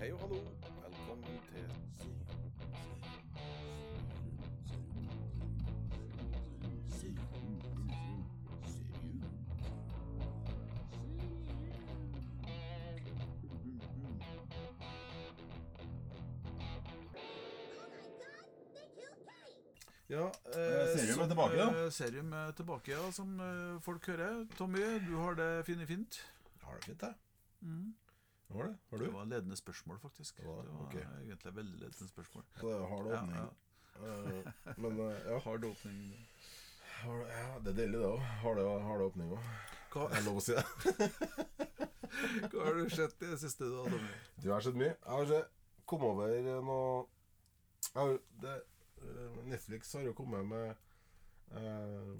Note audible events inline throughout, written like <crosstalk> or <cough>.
Hei og hallo. Velkommen til Ja, Eh, Serium er tilbake, da. eh, Serium er tilbake, ja, som eh, folk hører. Tommy, du har det fint fint. Har det fint, jeg. Har det? Det du? var ledende spørsmål, faktisk. Det var- Det var okay. egentlig veldig ledende spørsmål. Det Ja, åpning. ja. ja. Men eh, ja, Hard åpning. ja, det er deilig, det òg. Har det, har det åpning òg. Hva, Er lov å si det? <laughs> hva har du sett i det siste, da, Tommy? Du har sett mye. Jeg har sett, kom over noe har, det, eh, Netflix har jo kommet med uh,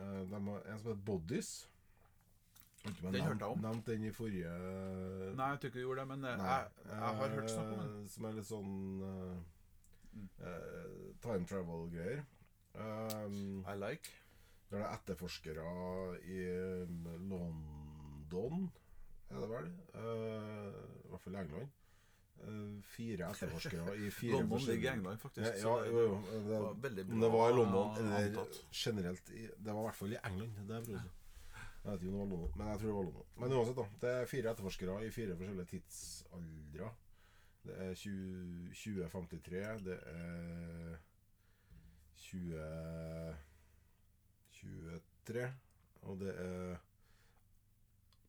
eh, de har en som heter Bodies. Den hørte jeg om. Nevnt den i forrige Nei, jeg tror ikke du gjorde det, men jeg, jeg, jeg har hørt snakk om den. eh, Som er litt sånn eh, eh, time travel-greier. Um, I like. der det er etterforskere i um, London, er det vel? Uh, I hvert fall i England. Uh, fire etterforskere i <laughs> fire London ligger i England, faktisk, Ja, ja, jo, jo. Det, var veldig bra det var i London eller generelt i, Det var i hvert fall i England. Det er. Jeg vet ikke om det var Lono, men jeg tror det var Lono. Men uansett, da. Det er fire etterforskere i fire forskjellige tidsaldre. Det er 20, 2053, det er 2023, og det er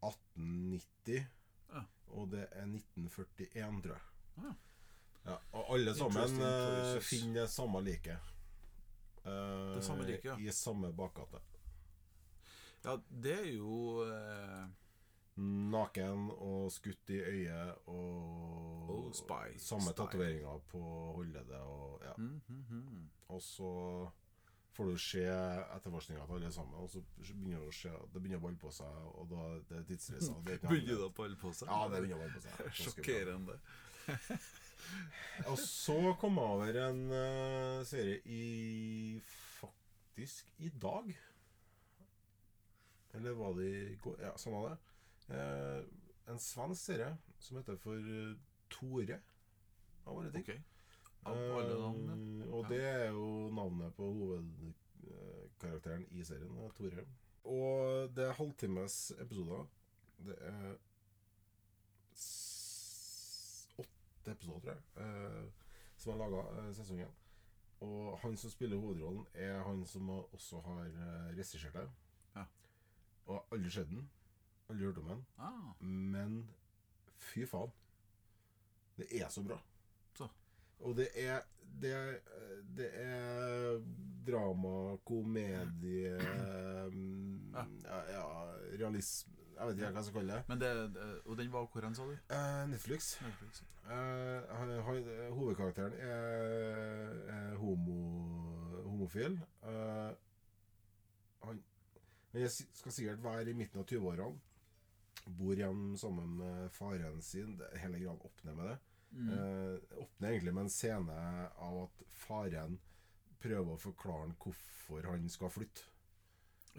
1890, Ja. og det er 1941, tror jeg. Ja. Ja, og alle sammen eh, finner det samme liket. Eh, Det samme liket, ja. I samme bakgate. Ja, det er jo eh, Naken og skutt i øyet og Oh, spy samme tatoveringer på håndleddet. Og, ja. Mm, og så får du se etterforskninga til alle sammen, og så begynner det å se Det begynner å balle på seg, og da det er tidsreiser. er Begynner det å balle på seg? Ja, det begynner å balle på seg. <laughs> Sjokkerende. Og så kom jeg over en uh, serie i Faktisk i dag. Eller var går? Ja, var det. Eh, en svensk serie som heter for eh, Tore. Av alle ting. Okay. Av alle navn, Eh, og det er jo navnet på hovedkarakteren i serien, eh, Tore. Og det er halvtimes episoder. Det er åtte episoder, tror jeg, eh, som er laga eh, sesongen. Og han som spiller hovedrollen, er han som også har regissert det. Og har aldri sett den. Aldri hørt om den. Ah, Men fy faen. Det er så bra. så. Og det er Det det er drama, komedie <clears throat> ja. ja, realisme Jeg vet ikke hva jeg skal kalle det. Men det, Og den var hvor hen, sa du? Eh, Netflix. Netflix. Eh, hovedkarakteren er, er homo, homofil. Eh, han jeg skal sikkert være i midten av 20-årene. Bor hjemme sammen med faren sin. Hele greia åpner med det. Eh, åpner egentlig med en scene av at faren prøver å forklare han hvorfor han skal flytte.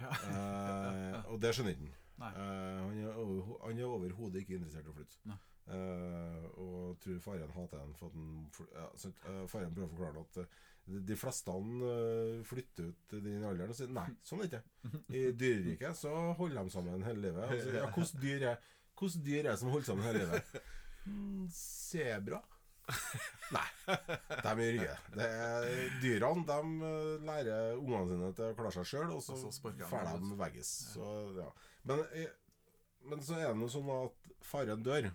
Ja. Eh, og det skjønner ikke han. Eh, han er over- er overhodet ikke interessert i å flytte. Nei. Eh, og tror faren hater ham for at han ja. Eh, Faren prøver å forklare at eh, de- fleste eh, flytter ut i den alderen og sier nei, sånn er det ikke. I dyreriket så holder de sammen hele livet. Altså, ja, hvordan dyr er Hvordan dyr er det som holder sammen hele livet? Mm, Sebra? Nei, de gjør ikke det. Dyrene de eh, lærer ungene sine til å klare seg sjøl, og så Og de de veggis. Så, ja. men, eh, men så er det noe sånn at faren dør.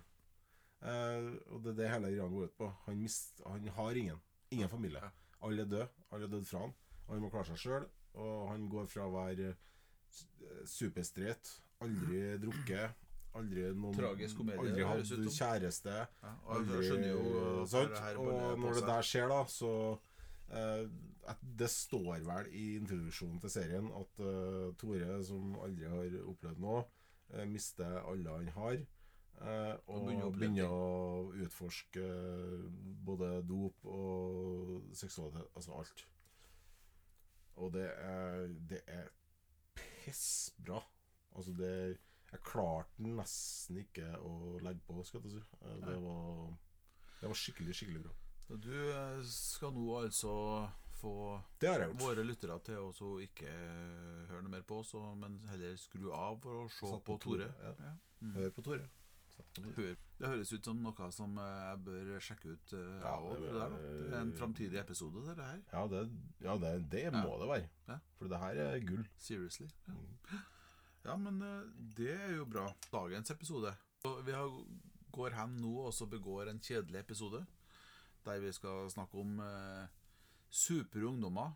Og det er det hele greia går ut på. Han, mist, han har ingen. Ingen familie. Alle er døde. Alle er dødd fra han. Og han må klare seg sjøl. Og han går fra å være eh, superstreit, aldri drukket, aldri noen Tragisk komedie, Aldri hatt kjæreste. Ja, og skjønner jo sant? Og når det der skjer, da, så Uh, at Det står vel i introduksjonen til serien at uh, Tore, som aldri har opplevd noe, uh, mister alle han har. Eh, og begynne å utforske eh, både dop og seksualitet. Altså alt. Og det er, det er pissbra. Altså det Jeg klarte nesten ikke å legge på, skal jeg si. Eh, Det var, det var skikkelig, skikkelig bra. Du skal nå altså få våre lyttere til å ikke høre noe mer på oss, men heller skru av for å se på på Tore. Tore, ja. Ja. Hør på Tore. Det høres ut som noe som eh, jeg bør sjekke ut. eh, Ja, det- der, det er en framtidig episode, det her. Ja, det, ja, det, det Ja. må det være. Ja. For det her er gull. Seriously. Ja, Mm. <gasps> ja men eh, det er jo bra. Dagens episode. Vi har, går hjem nå og så begår en kjedelig episode. Der vi skal snakke om eh, superungdommer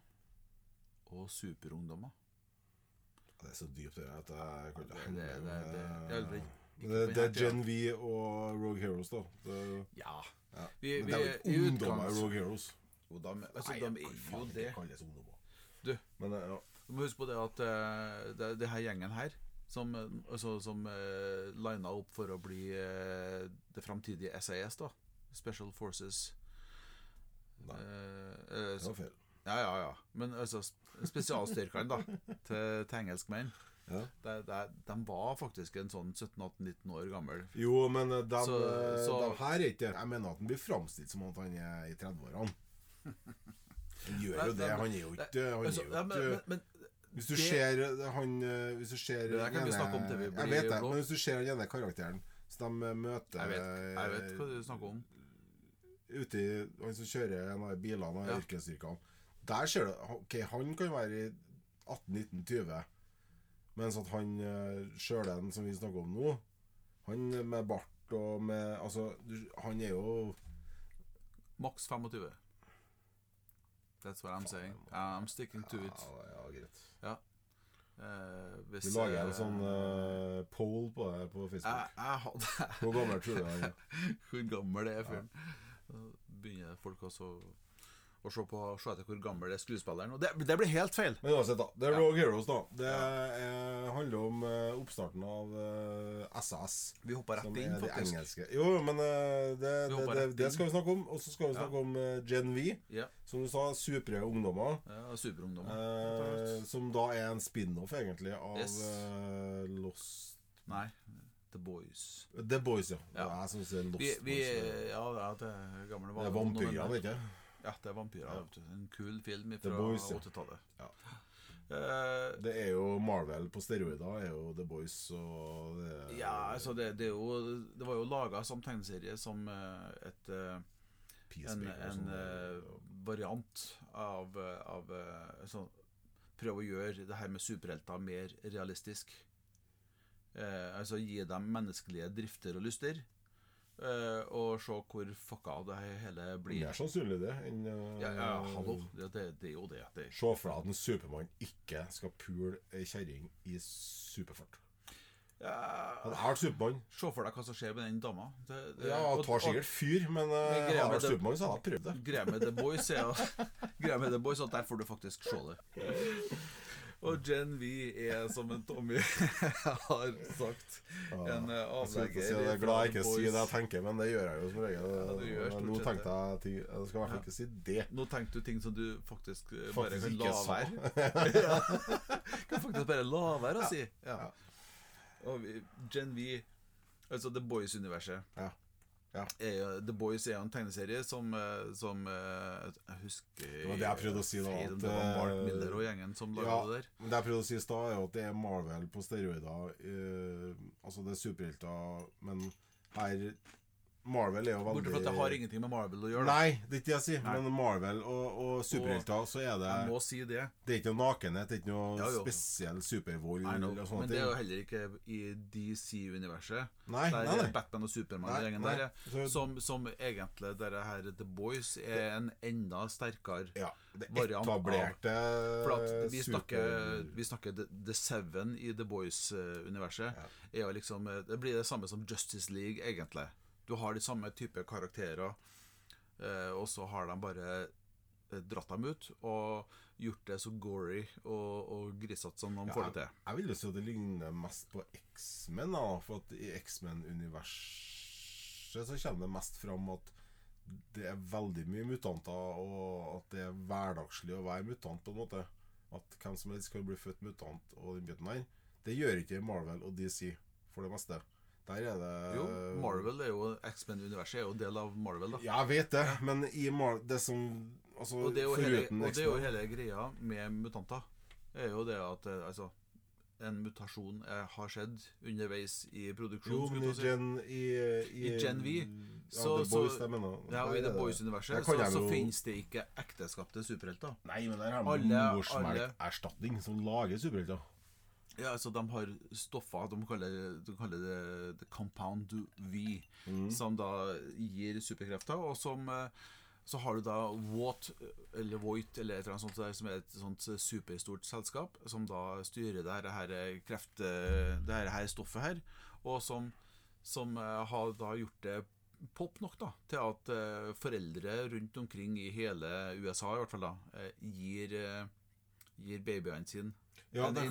og superungdommer. Det er så dypt det at jeg kan ikke Det- henge med. Det- er. Gen V og Rogue Heroes, da. Det, Ja. ja. Vi, Men det er jo ikke ungdommer i Rogue Heroes. Jo, de, altså, Nei, de er jo det. kalles ungdommer. Du. Men eh, ja. Du må huske på det at uh, det, det her gjengen her som, eh, altså, som uh, lina opp for å bli uh, det framtidige SAS, da. Special Forces. Nei. uh, eh, Det var feil. ja, ja, ja. Men altså spesialstyrkene, da, <laughs> til, til engelskmenn, Ja. de, de, de var faktisk en sånn 17-18-19 år gammel. Jo, men eh, de, Så- eh, så- de her er ikke Jeg mener at han blir framstilt som at han er i 30-årene. <laughs> Han gjør jo det. Han er jo ikke han Altså, er jo ja, men, men, men Hvis du det- ser eh, han Hvis du ser Det kan vi snakke om til vi Jeg vet det, men hvis du ser den ene karakteren som de møter jeg, vet, jeg vet hva du snakker om. Ute i Han som kjører en av bilene av Ja. yrkesstyrkene. Der ser du Ok, han kan være i 18-19-20, mens at han uh, sjølen som vi snakker om nå, han med bart og med Altså, han er jo Maks 25. That's what I'm saying. I'm sticking to it. Ja, ja, greit. Eh, hvis, Vi lager en eh, sånn uh, poll på det på Facebook. jeg Hvor gammel tror du han er? <laughs> Hvor gammel er fyren? Ja. begynner folk også å se, på, se etter hvor gammel er skuespilleren. Og det, det blir helt feil! Men uansett, da. Det er Ja. Heroes, da. Det er, handler om uh, oppstarten av uh, SAS. Vi hoppa rett er inn, faktisk. engelske. Jo, men uh, det, det, det, det skal vi snakke om. Og så skal vi Ja. snakke om eh, Gen V. Ja, Som du sa, supre ungdommer. ja Superungdom. ungdommer. som da er en spin-off, egentlig, av Yes. eh, Lost Nei, The Boys. The Boys, ja. Ja. Det er jeg som sier Lost Vi, vi, Boys. ja, ja, det er gamle Det er vampyrer, vet du. Ja, det er vampyrer. Ja. En kul film fra 80-tallet. Ja. Uh, Det er jo Marvel på steroider, er jo The Boys og det er, ja, altså det, det er jo Det var jo laga som tegneserie som eh, et eh, en, en sånn, variant av, av sånn, Prøve å gjøre det her med superhelter mer realistisk. Eh, altså gi dem menneskelige drifter og lyster. Eh, og se hvor fucka det hele blir. Mer sannsynlig det enn uh, Ja, ja, hallo. Det, det, det er jo det. det. Se for deg at en Supermann ikke skal pule ei kjerring i superfart. Ja, jeg vært Supermann se for deg hva som skjer med den dama. Det, det, Ja, og- tar sikkert fyr, men uh, greia med Supermann, så jeg prøvd det. er <laughs> greia med The Boys er at der får du faktisk se det. <laughs> Og Gen V er, som en Tommy <laughs> har sagt, en eh, avlegger si jeg er glad jeg ikke sier det jeg tenker, men det gjør jeg jo som regel. Ja, du Nå tenkte jeg ting Jeg skal i hvert fall ikke si det. Nå tenkte du ting som du faktisk eh, bare kan la være. ja. <laughs> <laughs> Kan faktisk bare la være å si. Ja. Ja. Og Gen V, altså The Boys-universet Ja. Ja. er jo- The Boys er jo en tegneserie som, eh, som eh, Jeg husker Det var det jeg prøvde å si da, at, Det var Mark eh, Miller og gjengen som laga Ja, det der. det jeg prøvde å si i stad, er at det er Marvel på steroider. Uh, altså det er superhelter, men her Marvel er jo veldig Bortsett fra at det har ingenting med Marvel å gjøre. da. Nei, det er ikke det jeg sier. Nei. Men Marvel og, og superhelter, så er det Jeg må si det. Det er ikke noe nakenhet, det er ikke noe Ja, spesiell supervold Men det er jo heller ikke i DC-universet. Nei, Der nei, nei. Batman og Supermann Nei, der. Så- som, som egentlig dere her The Boys er en enda sterkere Ja, det variant av- etablerte For at vi snakker, super- vi snakker The, The Seven i The Boys-universet. Ja. er jo liksom eh, Det blir det samme som Justice League, egentlig. Du har de samme type karakterer, eh, og så har de bare eh, dratt dem ut og gjort det så gory og, og grisete som de Ja, får det til. Jeg vil jo si at det ligner mest på X-Men. For at i X-Men-universet så kommer det mest fram at det er veldig mye mutanter, og at det er hverdagslig å være mutant, på en måte. At hvem som helst kan bli født mutant og den biten der. Det gjør ikke Marvel og DC. for det meste. Der er det Jo, Marvel er jo X-Men-universet er jo del av Marvel, da. Ja, jeg vet det, men i Mar det som Altså, Og det er jo hele, og det er jo hele greia med mutanter. er jo det at eh, altså en mutasjon er, har skjedd underveis i Jo, produksjonen. men i til å si. Gen i, I Gen V, Ja, så- The Boys, så- jeg mener. Ja, og I The Boys-universet så, så finnes det ikke ekteskapte superhelter. Nei, men der har man morsmelkerstatning som lager superhelter. Ja, altså De har stoffer de kaller, de kaller det the compound V, Mm. som da gir superkrefter. Og som eh, så har du da Vought, eller Voight, eller et eller annet sånt, der, som er et sånt superstort selskap, som da styrer det her, kreft... Det her, her stoffet her, og som, som eh, har da gjort det pop nok da, til at eh, foreldre rundt omkring i hele USA i hvert fall da, eh, gir, eh, gir babyene sine Ja, en de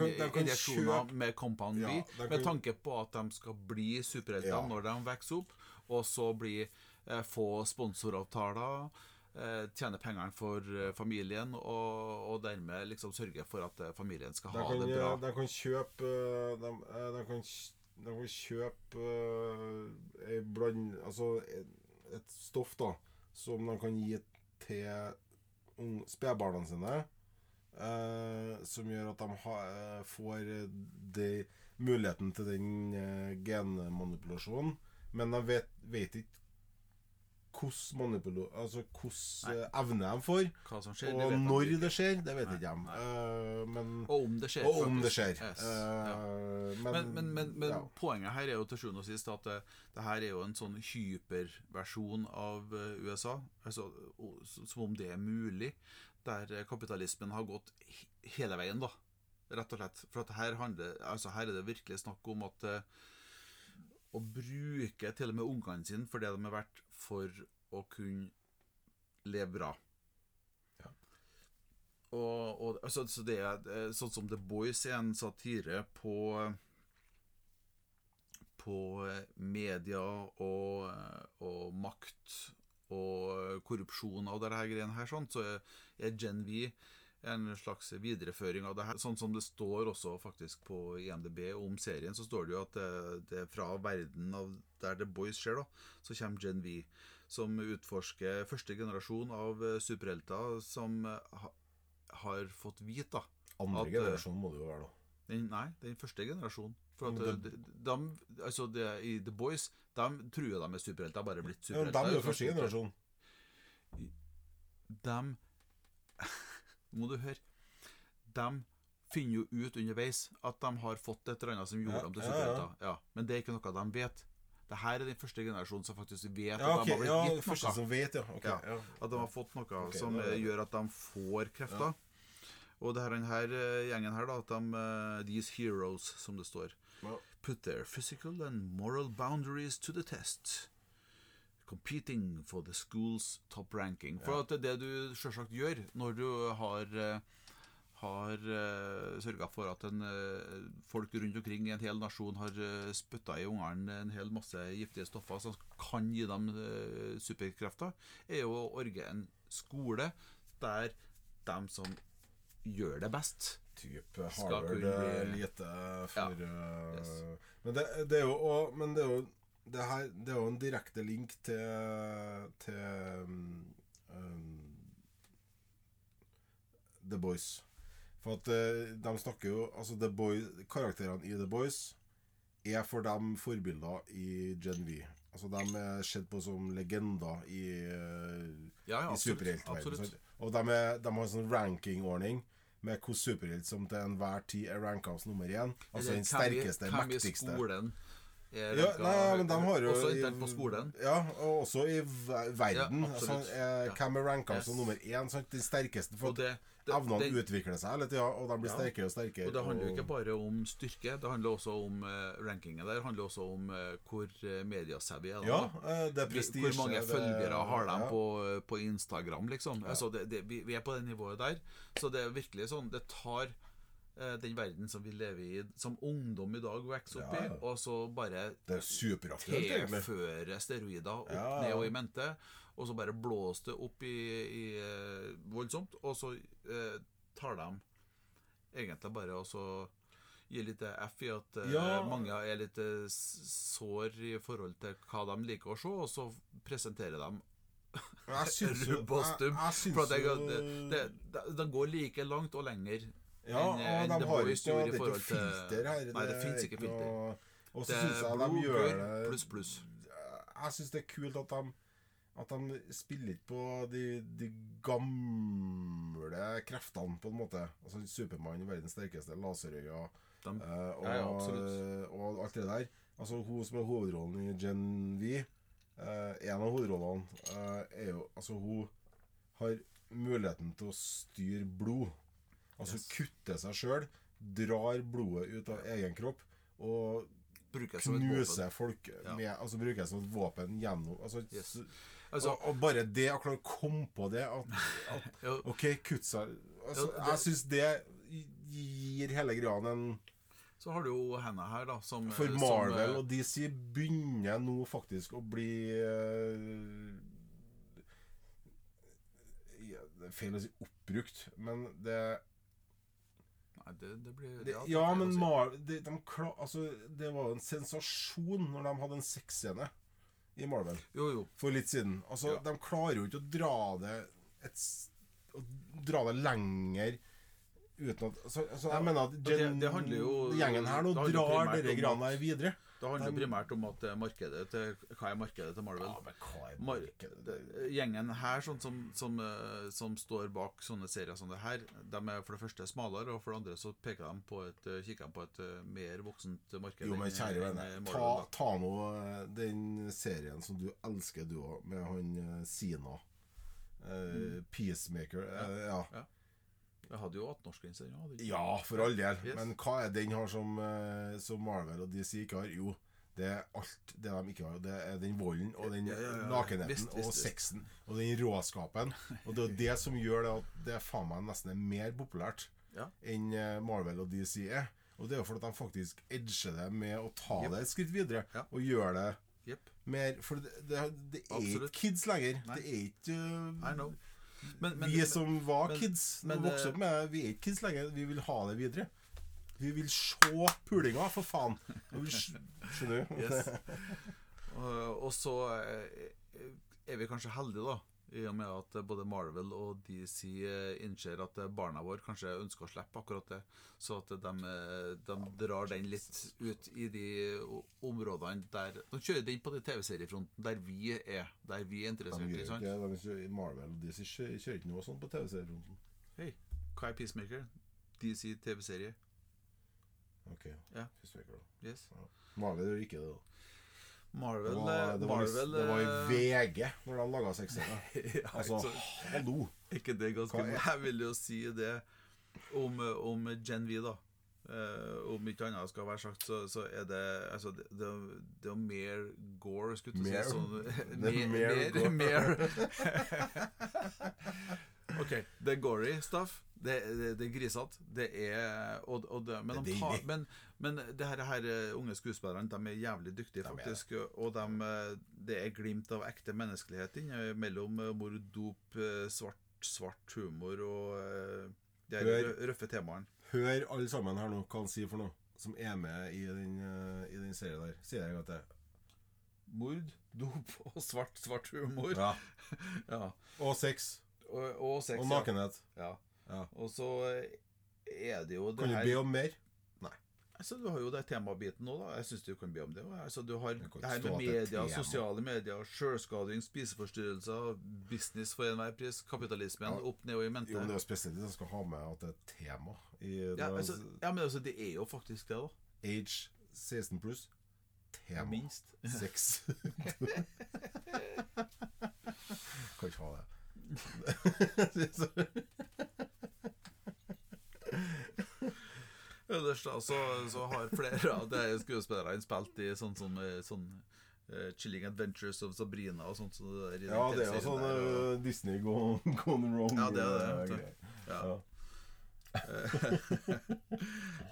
injeksjoner med Compound Ja, kan... med tanke på at de skal bli superhelter Ja. når de vokser opp, og så bli, eh, få sponsoravtaler, eh, tjene pengene for eh, familien, og, og dermed liksom sørge for at eh, familien skal de ha kan, det bra. de kan kjøpe eh, De, eh, de kan, de kan kjøpe eh, ei bland... Altså et, et stoff, da, som de kan gi til spedbarna sine. Eh, som gjør at de ha, eh, får de, muligheten til den eh, genmanipulasjonen. Men de vet, vet ikke hvordan. Altså eh, evne de får. Skjer, Og det når det skjer, det vet Nei, ikke de. Eh, men Og om det skjer. og om det skjer. Yes. Uh, ja. men, Men, men, men, ja. poenget her er jo til sjuende og sist at det, det her er jo en sånn hyperversjon av eh, USA. Altså, som om det er mulig. Der kapitalismen har gått hele veien, da. Rett og slett. For at her, handler, altså her er det virkelig snakk om at eh, å bruke til og med ungene sine for det de er verdt, for å kunne leve bra. Ja. Og, og altså, så det er eh, sånn som The Boys er en satire på på media og, og makt og korrupsjon og det her greiene her, sånn, så er- Gen V en slags videreføring av det her. Sånn som det står også faktisk på IMDb om serien, så står det jo at det, det er fra verden av der The Boys skjer, da, så kommer Gen V, som utforsker første generasjon av superhelter som ha, har fått vite, da. Andre at, generasjon må det jo være, da. Den, nei, den første generasjonen. For at de, de, altså det, I The Boys De tror jo de er superhelter, bare blitt Ja, de er jo første generasjon. De <laughs> Må du høre. De finner jo ut underveis at de har fått et eller annet som gjorde Ja, dem til superhelter. Ja, Men det er ikke noe de vet. Det her er den første generasjonen som faktisk vet at ok, de har blitt ja, gitt første noe. som vet, ja. Okay. At de har fått noe okay, som eh, det- gjør at de får krefter. Og det her, denne eh, gjengen her, da, at de eh, These heroes, som det står. Put their physical and moral boundaries to the test. Competing for the school's top ranking. For at det du selvsagt gjør når du har eh, har uh, sørga for at en, uh, folk rundt omkring i en hel nasjon har uh, spytta i ungene en hel masse giftige stoffer som kan gi dem uh, superkrefter, er jo å orge en skole der de som gjør det best Type Harvard lite for ja. Yes. Men det, det er jo også, Men det er jo det her Det er jo en direkte link til Til um, um, The Boys. For at eh, de snakker jo Altså The Boys Karakterene i The Boys er for dem forbilder i Gen V. Altså De er sett på som legender i eh, Ja, ja, i superheltverdenen. Og de, er, de har en sånn rankingordning med hvilken superhelt som til enhver tid er ranka som nummer én. Altså den hvem i- sterkeste, hvem i skolen Ja, nei, men de har jo Også internt på skolen. Ja, og også i verden. Ja, sånn, eh. Hvem er ranka Yes. som nummer én? Sant? Den sterkeste. For det, det, evnene det, utvikler seg hele tida, og de blir Ja. sterkere og sterkere. og det handler jo ikke bare om styrke, det handler også om eh, rankingen der. Det handler også om eh, hvor uh, mediasavvy er. Ja, eh, det er prestisje. Hvor mange følgere har de på, på Instagram, liksom? Altså, vi, vi er på det nivået der. Så det er virkelig sånn Det tar eh, den verden som vi lever i, som ungdom i dag vokser opp i, ja. og så bare tilføre steroider opp Ja, ned og i mente, og så bare blåse det opp i, i eh, voldsomt, og så eh, tar de egentlig bare og så gi litt F i at eh, Ja. mange er litt eh, sår i forhold til hva de liker å se, og så presenterer de Rubb og stubb. det, det, går like langt og lenger Ja, en, og de har ikke noe, det er ikke filter her. Nei, det det finnes ikke filter. noe- Og så syns jeg de gjør det pluss, pluss. Jeg syns det er kult at de at de spiller ikke på de, de gamle kreftene, på en måte. Altså Supermann, verdens sterkeste, laserøyne De, eh, og, Ja, ja, og alt det der. Altså Hun som er hovedrollen i Gen V, eh, en av hovedrollene, eh, er jo Altså, hun har muligheten til å styre blod. Altså Yes. kutter seg sjøl, drar blodet ut av egen kropp og bruker knuser folk Ja. Altså bruker som et våpen gjennom altså, Yes. Altså, og, og bare det å klare å komme på det at, at <laughs> OK, kutt seg altså, Jeg syns det gir hele greia en så har du jo henne her, da, som For som, Marvel som, og DC begynner nå faktisk å bli uh, ja, Det er feil å si oppbrukt, men det Nei, det, det blir det, Ja, men. Mar de, de kla, altså, det var en sensasjon når de hadde en sexscene i Marvel Jo, jo. for litt siden. Altså, Ja. De klarer jo ikke å dra det et, å dra det lenger uten at altså, altså, Jeg mener at og det- handler jo- gjengen her nå drar dere granene greiene videre. Det handler De- primært om at eh, markedet til, hva er markedet til Marvel. Ja, men hva er Mar markedet? det- gjengen her sånn som, som, eh, som står bak sånne serier som det her, de er for det første smalere, og for det andre så peker de på et, eh, kikker de på et mer voksent marked. Jo, men kjære vene, ta, ta nå den serien som du elsker, du òg, med han Sina. mm. Peacemaker. eh, ja. Jeg hadde jo 18-årsgrense. Ja, ja, for all del. Yes. Men hva er den har som, eh, som Marvel og DC ikke har? Jo, det er alt det de ikke har. Det er den volden og den nakenheten og sexen og den råskapen. Og det er det som gjør det at det faen meg nesten er mer populært enn eh, Marvel og DC er. Og det er jo fordi de faktisk edger det med å ta det et skritt videre og gjøre det Yep. mer For det, det, det er ikke kids lenger. Nei. Det er ikke uh, I know. Men, men, Vi som var men- kids, men, vokste opp med Vi er ikke kids lenger. Vi vil ha det videre. Vi vil se pulinga, for faen. Vi Skjønner du? Yes. <laughs> Og, og så eh, er vi kanskje heldige, da. I og med at både Marvel og DC eh, innser at eh, barna våre kanskje ønsker å slippe akkurat det. Så at de, eh, de drar den litt ut i de områdene der De kjører den på den TV-seriefronten der vi er. Der vi er De interessert. gjør ikke de kjører, Marvel og DC kjører, ikke noe sånt på TV-seriefronten. Hei, hva er Peacemaker? DC TV-serie. Ok, Ja. Peacemaker, da. Yes. Marvel gjør ikke det. da Marvel Det var, det var, Marvel, det var i eh, VG når de laga <laughs> ja, Altså, så- hallo! ikke det ganske er- Jeg vil jo si det om, om Gen V, da. Uh, om ikke annet skal være sagt, så, så er det altså, det, det, det er mer gore, skulle jeg si. Sånn, mer, er mer mer. <laughs> <laughs> OK. Det er gory stuff. Det, det, det er grisete. Det er og, og det, men, de tar, men, men det her, her eh, unge skuespillerne De er jævlig dyktige, De faktisk. Og de, eh, det er glimt av ekte menneskelighet innimellom mellom mord, dop, eh, svart, svart humor og eh, de Hør. røffe temaene. Hør alle sammen her nå hva han sier for noe, som er med i den, eh, i den serien der. Sier jeg at det. Mord, dop og svart, svart humor. Ja. <laughs> Ja. Og sex. Og, og sex. Og nakenhet. Ja. Ja. Og så er det jo det Kan du her be om mer? Nei. altså, Du har jo det temabiten nå, da. Jeg syns du kan be om det. Altså, du har Det her med at media, sosiale medier, sjølskading, spiseforstyrrelser, business for enhver pris, kapitalismen Ja. opp, ned og i mente. Jo, men det er jo spesielt jeg skal ha med at det er et tema i ja, det- altså, ja, men altså, det er jo faktisk det, da. Age 16 pluss. Tema. Minst. Sex. <laughs> kan ikke ha det. Ellers da, så, så har flere av de skuespillerne spilt i sånn sånn, sånn, uh, Chilling Adventures of Sabrina og sånt. Så det ja, det er jo sånn der, og- eh, Disney gone, <laughs> gone wrong. Ja, det er det, eh, ja. Ja. <laughs>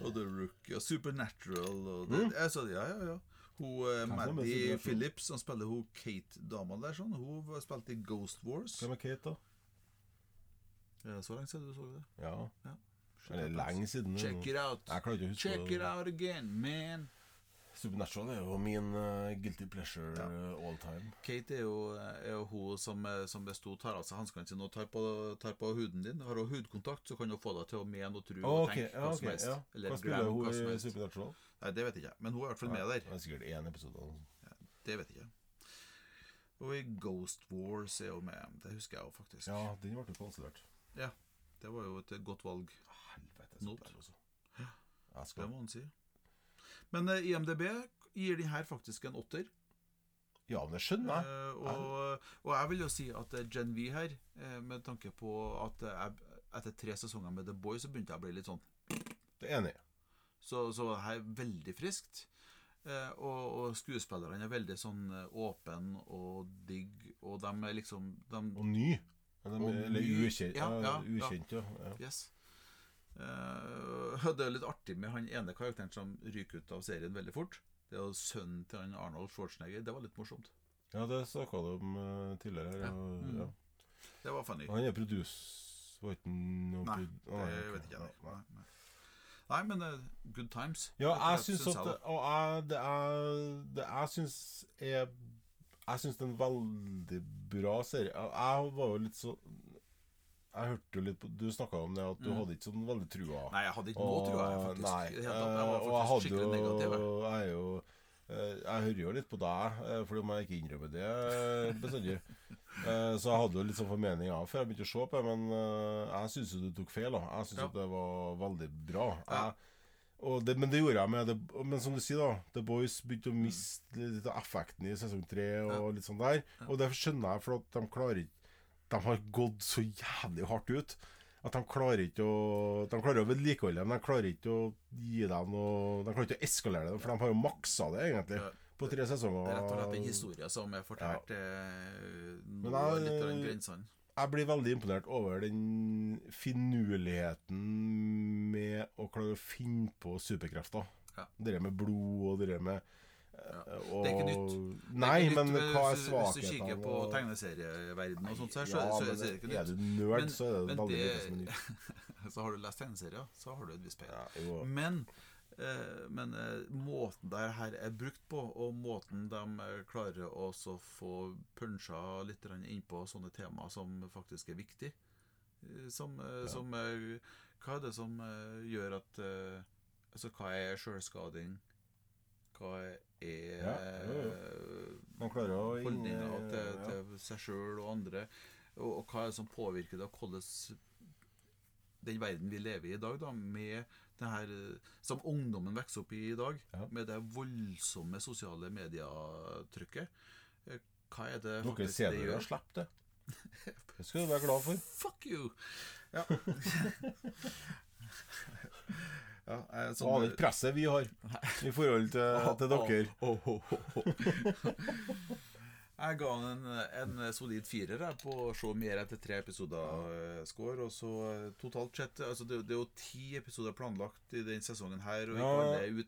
og The Rookie og Supernatural og det, altså, Ja, ja, ja. Hun eh, Supernatural? Phillips, som spiller hun Kate-dama der, sånn, hun spilte i Ghost Wars. Hvem er Kate, da? Ja, så lenge siden du så det. Ja. Eller lenge siden. Check it out. Jeg klarer ikke å huske Check it out again, man. Supernatural er jo min uh, guilty pleasure eh, all time. Kate er jo, er jo hun som, som hvis hun tar av seg hanskene sine og tar på, tar på huden din, har hun hudkontakt, så kan hun få deg til å mene og tro og tenke ja, hva som helst. ja. Eller Hva spiller hun i. Supernatural? Nei, det vet jeg ikke. Men hun er i hvert fall med der. Det er sikkert én episode. Det vet jeg ikke. Og i Ghost Wars er hun med. Det husker jeg jo faktisk. Ja, den ble kansellert. Ja, Det var jo et godt valg, Helvete, så. Ja. Jeg det må en si. Men eh, IMDb gir de her faktisk en åtter. Ja, men det skjønner jeg. Eh, og, og jeg vil jo si at eh, Gen V her, eh, med tanke på at eh, jeg, etter tre sesonger med The Boy, så begynte jeg å bli litt sånn Det er enig. Så, så her er veldig friskt. Eh, og, og skuespillerne er veldig sånn eh, åpen og digg, og de er liksom de, Og ny. Eller, Og eller ny. ukjent. Ja, Ja, ukjent, ja. ja. Yes. Eh, <laughs> det er litt artig med han ene karakteren som ryker ut av serien veldig fort. Det er sønnen til han Arnold Schwarzenegger. Det var litt morsomt. Ja, det snakka du om eh, tidligere. Ja. og- Mm. ja. Det var funny. Han er produs... Var ikke noe Nei, det vet jeg. ikke. Nei, nei. Nei. men uh, good times. Ja, jeg syns at jeg, Og jeg, det er Det jeg syns er Jeg syns det er en veldig bra serie. Jeg, jeg var jo litt så Jeg hørte jo litt på Du snakka om det at du Mm. hadde ikke sånn veldig trua. Nei, jeg hadde ikke noe, trua, jeg. faktisk. Nei, jeg, jeg, Jeg var og jeg faktisk hadde skikkelig negativ. jeg. Jeg er jo Jeg hører jo litt på deg, for fordi om jeg ikke innrømmer det eh, bestandig. Eh, Så jeg hadde jo litt sånn formening av før jeg begynte å se på det, men eh, jeg syns jo du tok feil. da Jeg syns Ja. at det var veldig bra. Ja. Jeg, og det, men det gjorde jeg med det, Men som du sier, da The Boys begynte å miste litt av effekten i sesong tre og litt sånn der. Og det skjønner jeg, for at de klarer ikke De har gått så jævlig hardt ut. At de klarer ikke å De klarer å vedlikeholde men de klarer ikke å gi dem noe De klarer ikke å eskalere det, for de har jo maksa det, egentlig, Ja. på tre sesonger. Det er rett og slett en historie som er fortalt ja. Nå jeg- litt av den grensene. Jeg blir veldig imponert over den finurligheten med å klare å finne på superkrefter. Ja. Det med blod og det med Ja. eh, og, Det er ikke nytt. Nei, er ikke men nytt, hva er svakheten? Hvis du kikker på tegneserieverdenen og sånt, så, er- så, ja, så, så er det ikke er nytt. du nerd, Men- så er det veldig lite som er nytt. <laughs> Så har du lest tegneserier, så har du et visst peil. Ja. Men, eh, men eh, måten det her er brukt på, og måten de klarer å få punsja litt innpå sånne temaer som faktisk er viktig Som, som Hva er det som gjør at Altså, hva er sjølskading? Hva er Ja, eh, Man klarer å holdninger til, til seg sjøl og andre. Og, og hva er det som påvirker det, og hvordan den verden vi lever i i dag, da, med det her eh, som ungdommen vokser opp i i dag, Ja. med det voldsomme sosiale medietrykket. Eh, Hva er det Dere faktisk det gjør? har sluppet det. Det skal du være glad for. <laughs> Fuck you! Ja. <laughs> ja jeg, Så aner ikke presset vi har i forhold til, <laughs> til dere. Åh, åh, åh. Jeg ga han en, en solid firer jeg, på å se mer etter tre episoder eh, score. Og så eh, totalt sett altså det, det er jo ti episoder planlagt i den sesongen her, og ja,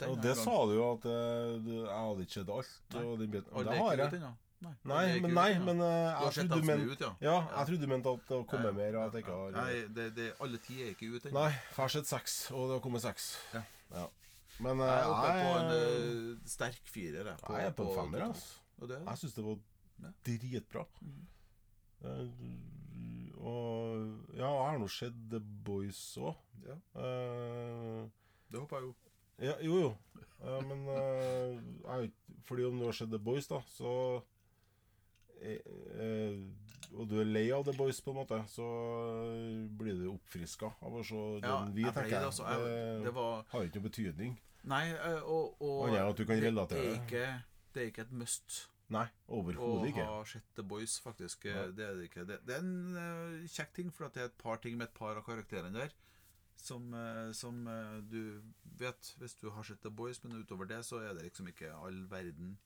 og det gang. sa du jo at eh, jeg hadde ikke sett alt. Nei. Og det. Det har jeg. Nei, Nei, men, nei, men uh, jeg trodde men du er ja. Ja, jeg trodde du mente at det kom Ja, mer, og at jeg ikke har Nei, det, det, alle ti er ikke ute ennå. Nei, jeg har sett seks, og det har kommet seks. Ja. Ja. Men Jeg eh, er oppe på en jeg, eh, sterk firer. jeg, jeg er på en femmer, altså. Det, Jeg syns det var dritbra. Mhm. uh, og ja, jeg har nå sett The Boys òg. ja, Uh, det håper jeg jo. ja, jo, jo. Eh, men uh, jeg, fordi om du har sett The Boys, da, så Og du er lei av The Boys, på en måte, så blir du oppfriska av å se Ja, den vi, tenker det, altså. Jeg- det var har ikke noe betydning. Nei, eh, og, og Annet du kan det, er ikke, det er ikke et must Nei, å overhodet ikke. ha sett The Boys, faktisk. Ja. Det er det ikke. Det, det er en uh, kjekk ting, for det er et par ting med et par av karakterene der som, uh, som uh, du vet hvis du har sett The Boys, men utover det så er det liksom ikke all verden.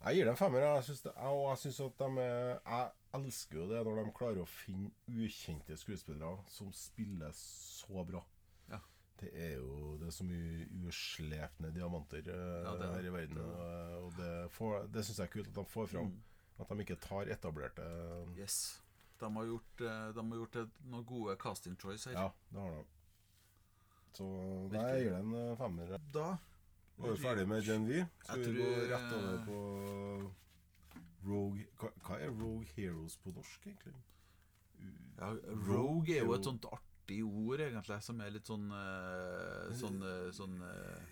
Jeg gir dem femmer. Jeg synes det, og jeg synes at de Jeg elsker jo det når de klarer å finne ukjente skuespillere som spiller så bra. Ja. Det er jo det er så mye uslepne diamanter eh, Ja, det er her i verden. Og, og det, får- det syns jeg er kult at de får fram. Mm. At de ikke tar etablerte Yes. De har gjort, eh, de har gjort noen gode casting choice her. Ja, det har de. Så nei, jeg gir det en eh, femmer. Da Var vi ferdig med Gen V? Skal vi gå rett over eh, på Rogue hva, er Rogue Heroes på norsk, egentlig? ja, Rogue er jo er et sånt artig ord, egentlig, som er litt sånn eh, Sånn, eh, sånn eh,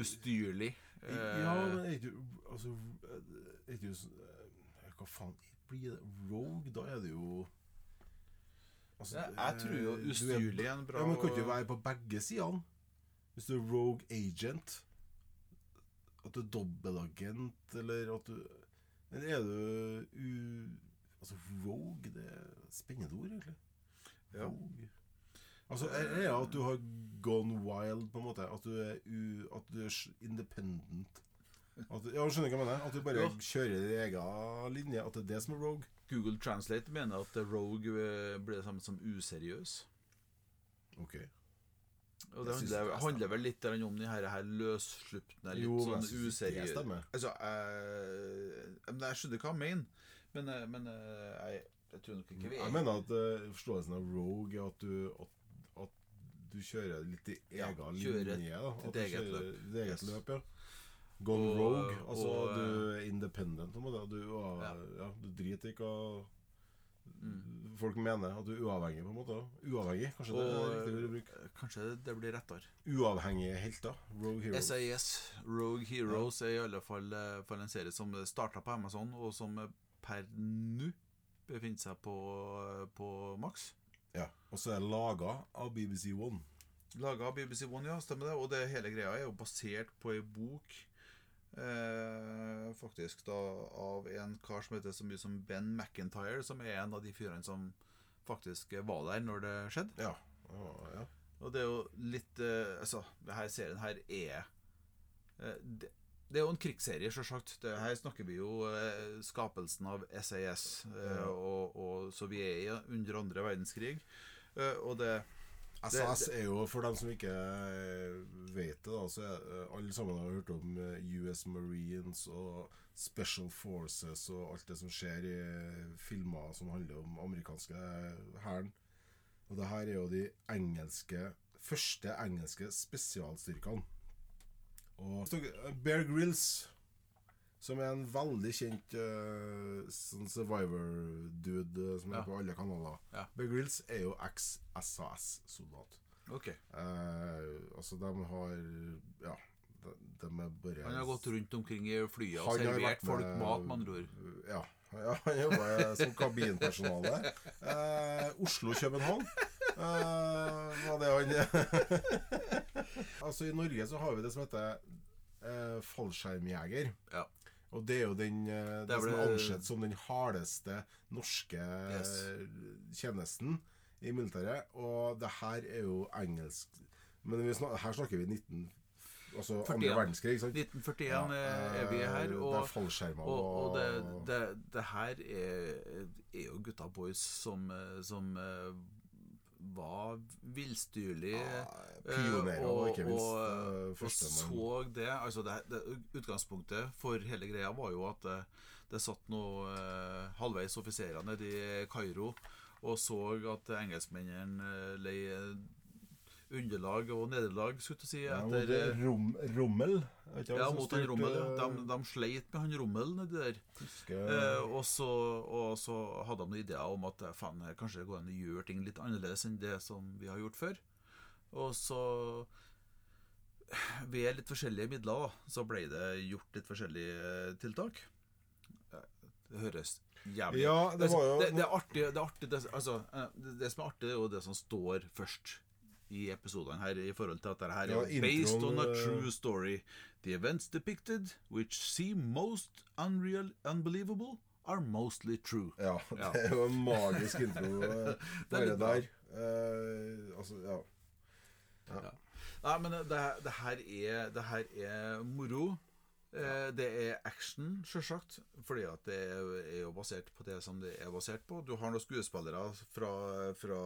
ustyrlig. Eh, Ja, men er ikke Altså, er ikke eh, Hva faen blir det? Rogue, da er det jo altså, ja, jeg tror jo eh, er- ustyrlig er en bra Ja, men kan ikke være på begge sidene? Hvis du er rogue agent At du er dobbeltagent, eller at du Eller er du u... Altså, rogue, det er et spennende ord, egentlig. Ja. Rogue. Altså, er det at du har gone wild, på en måte? At du er, u, at du er independent? At, ja, skjønner hva jeg mener? At du bare Ja. kjører din egen linje? At det er det som er rogue? Google Translate mener at rogue eh, blir det samme som useriøs. Ok. Og det handler, det er handler vel litt om den her, her løsslupne, litt Jo, sånn useriøse. Altså, jeg, jeg skjønner hva han mener, men, eh, men eh, jeg, jeg tror nok ikke vi er Jeg mener at uh, forståelsen av rogue er at du, at, at du kjører litt i Ja, egen kjører linje. Da. At du eget kjører løp. ditt eget Yes. løp, ja. Gone Og- rogue. Altså og, du er independent. Du, ja. Ja. Ja, du driter ikke hva Mm. folk mener. At du er uavhengig, på en måte. Uavhengig, kanskje det er Og, riktig å bruke. eh, Kanskje det blir rettere. Uavhengige helter. Rogue heroes. SAS, Rogue Heroes, er i alle fall, For fall en serie som starta på Amazon, og som eh, per nå befinner seg på, på Max. Ja. Og så er det laga av BBC One. Laga av BBC One, ja, stemmer det. Og det hele greia er jo basert på ei bok eh, faktisk da av en kar som heter så mye som Ben McIntyre, som er en av de fyrene som faktisk var der når det skjedde. Ja. Oh, ja. Og det er jo litt eh, Altså, denne serien her er eh, det, det er jo en krigsserie, sjølsagt. Her snakker vi jo eh, skapelsen av SAS. Eh, og, og, så vi er i, under andre verdenskrig. Eh, og det SAS er jo, for dem som ikke eh, vet det, da, så eh, alle sammen har hørt om eh, US Marines og Special Forces og alt det som skjer i filmer som handler om amerikanske hæren. Og det her er jo de engelske første engelske spesialstyrkene. Og Bear Grylls, som er en veldig kjent uh, sånn survivor-dude eh, som er Ja. på alle kanaler. Ja. Bear Grylls er jo eks-SAS-soldat. OK. Uh, altså, de har Ja, de, de er bare Han har gått rundt omkring i flyet og servert folk med- mat, med andre ord. Ja. ja <laughs> han jobber som kabinpersonale. Uh, Oslo-København var det han <laughs> Altså, i Norge så har vi det som heter eh, fallskjermjeger. Ja. Og det er jo den det, det, er som er ansett som den hardeste norske Yes. eh, tjenesten i militæret. Og det her er jo engelsk Men snak, her snakker vi 19... Altså 41. andre verdenskrig, ikke sant? 1941 Ja, eh, er vi her, eh, og, det er fallskjermer og, og det, det, det her er, er jo gutta boys som, eh, som eh, var villstyrlig Ja, eh, Pionerer, og, ikke minst og, eh, og så det, altså det, det Utgangspunktet for hele greia var jo at det, det satt noe eh, halvveis offiserer nede i Kairo og så at engelskmennene leide lei underlag og nederlag, skulle jeg si, etter mot eh, rom, Rommel. ja, mot han Rommel. ja. De, de sleit med han Rommel nedi der. Eh, og, så, og så hadde de noen ideer om at fan, kanskje det går an å gjøre ting litt annerledes enn det som vi har gjort før. Og så Ved litt forskjellige midler da, så ble det gjort litt forskjellige eh, tiltak. Eh, Det høres jævlig Ja, det var jo det, det er artig, det, er artig altså, eh, det, det som er artig, er jo det som står først i episodene her, i forhold til at det her er Ja, er based introen, on a eh, true story. The events depicted, which seem most unreal, unbelievable, are mostly true. Ja, <laughs> Ja. det er jo en magisk intro <laughs> eh, bare der. Uh, altså, ja. Ja. Nei, men det, det, her er, det her er moro. Eh, det er action, sjølsagt, fordi at det er, jo basert på det som det er basert på. Du har noen skuespillere fra, fra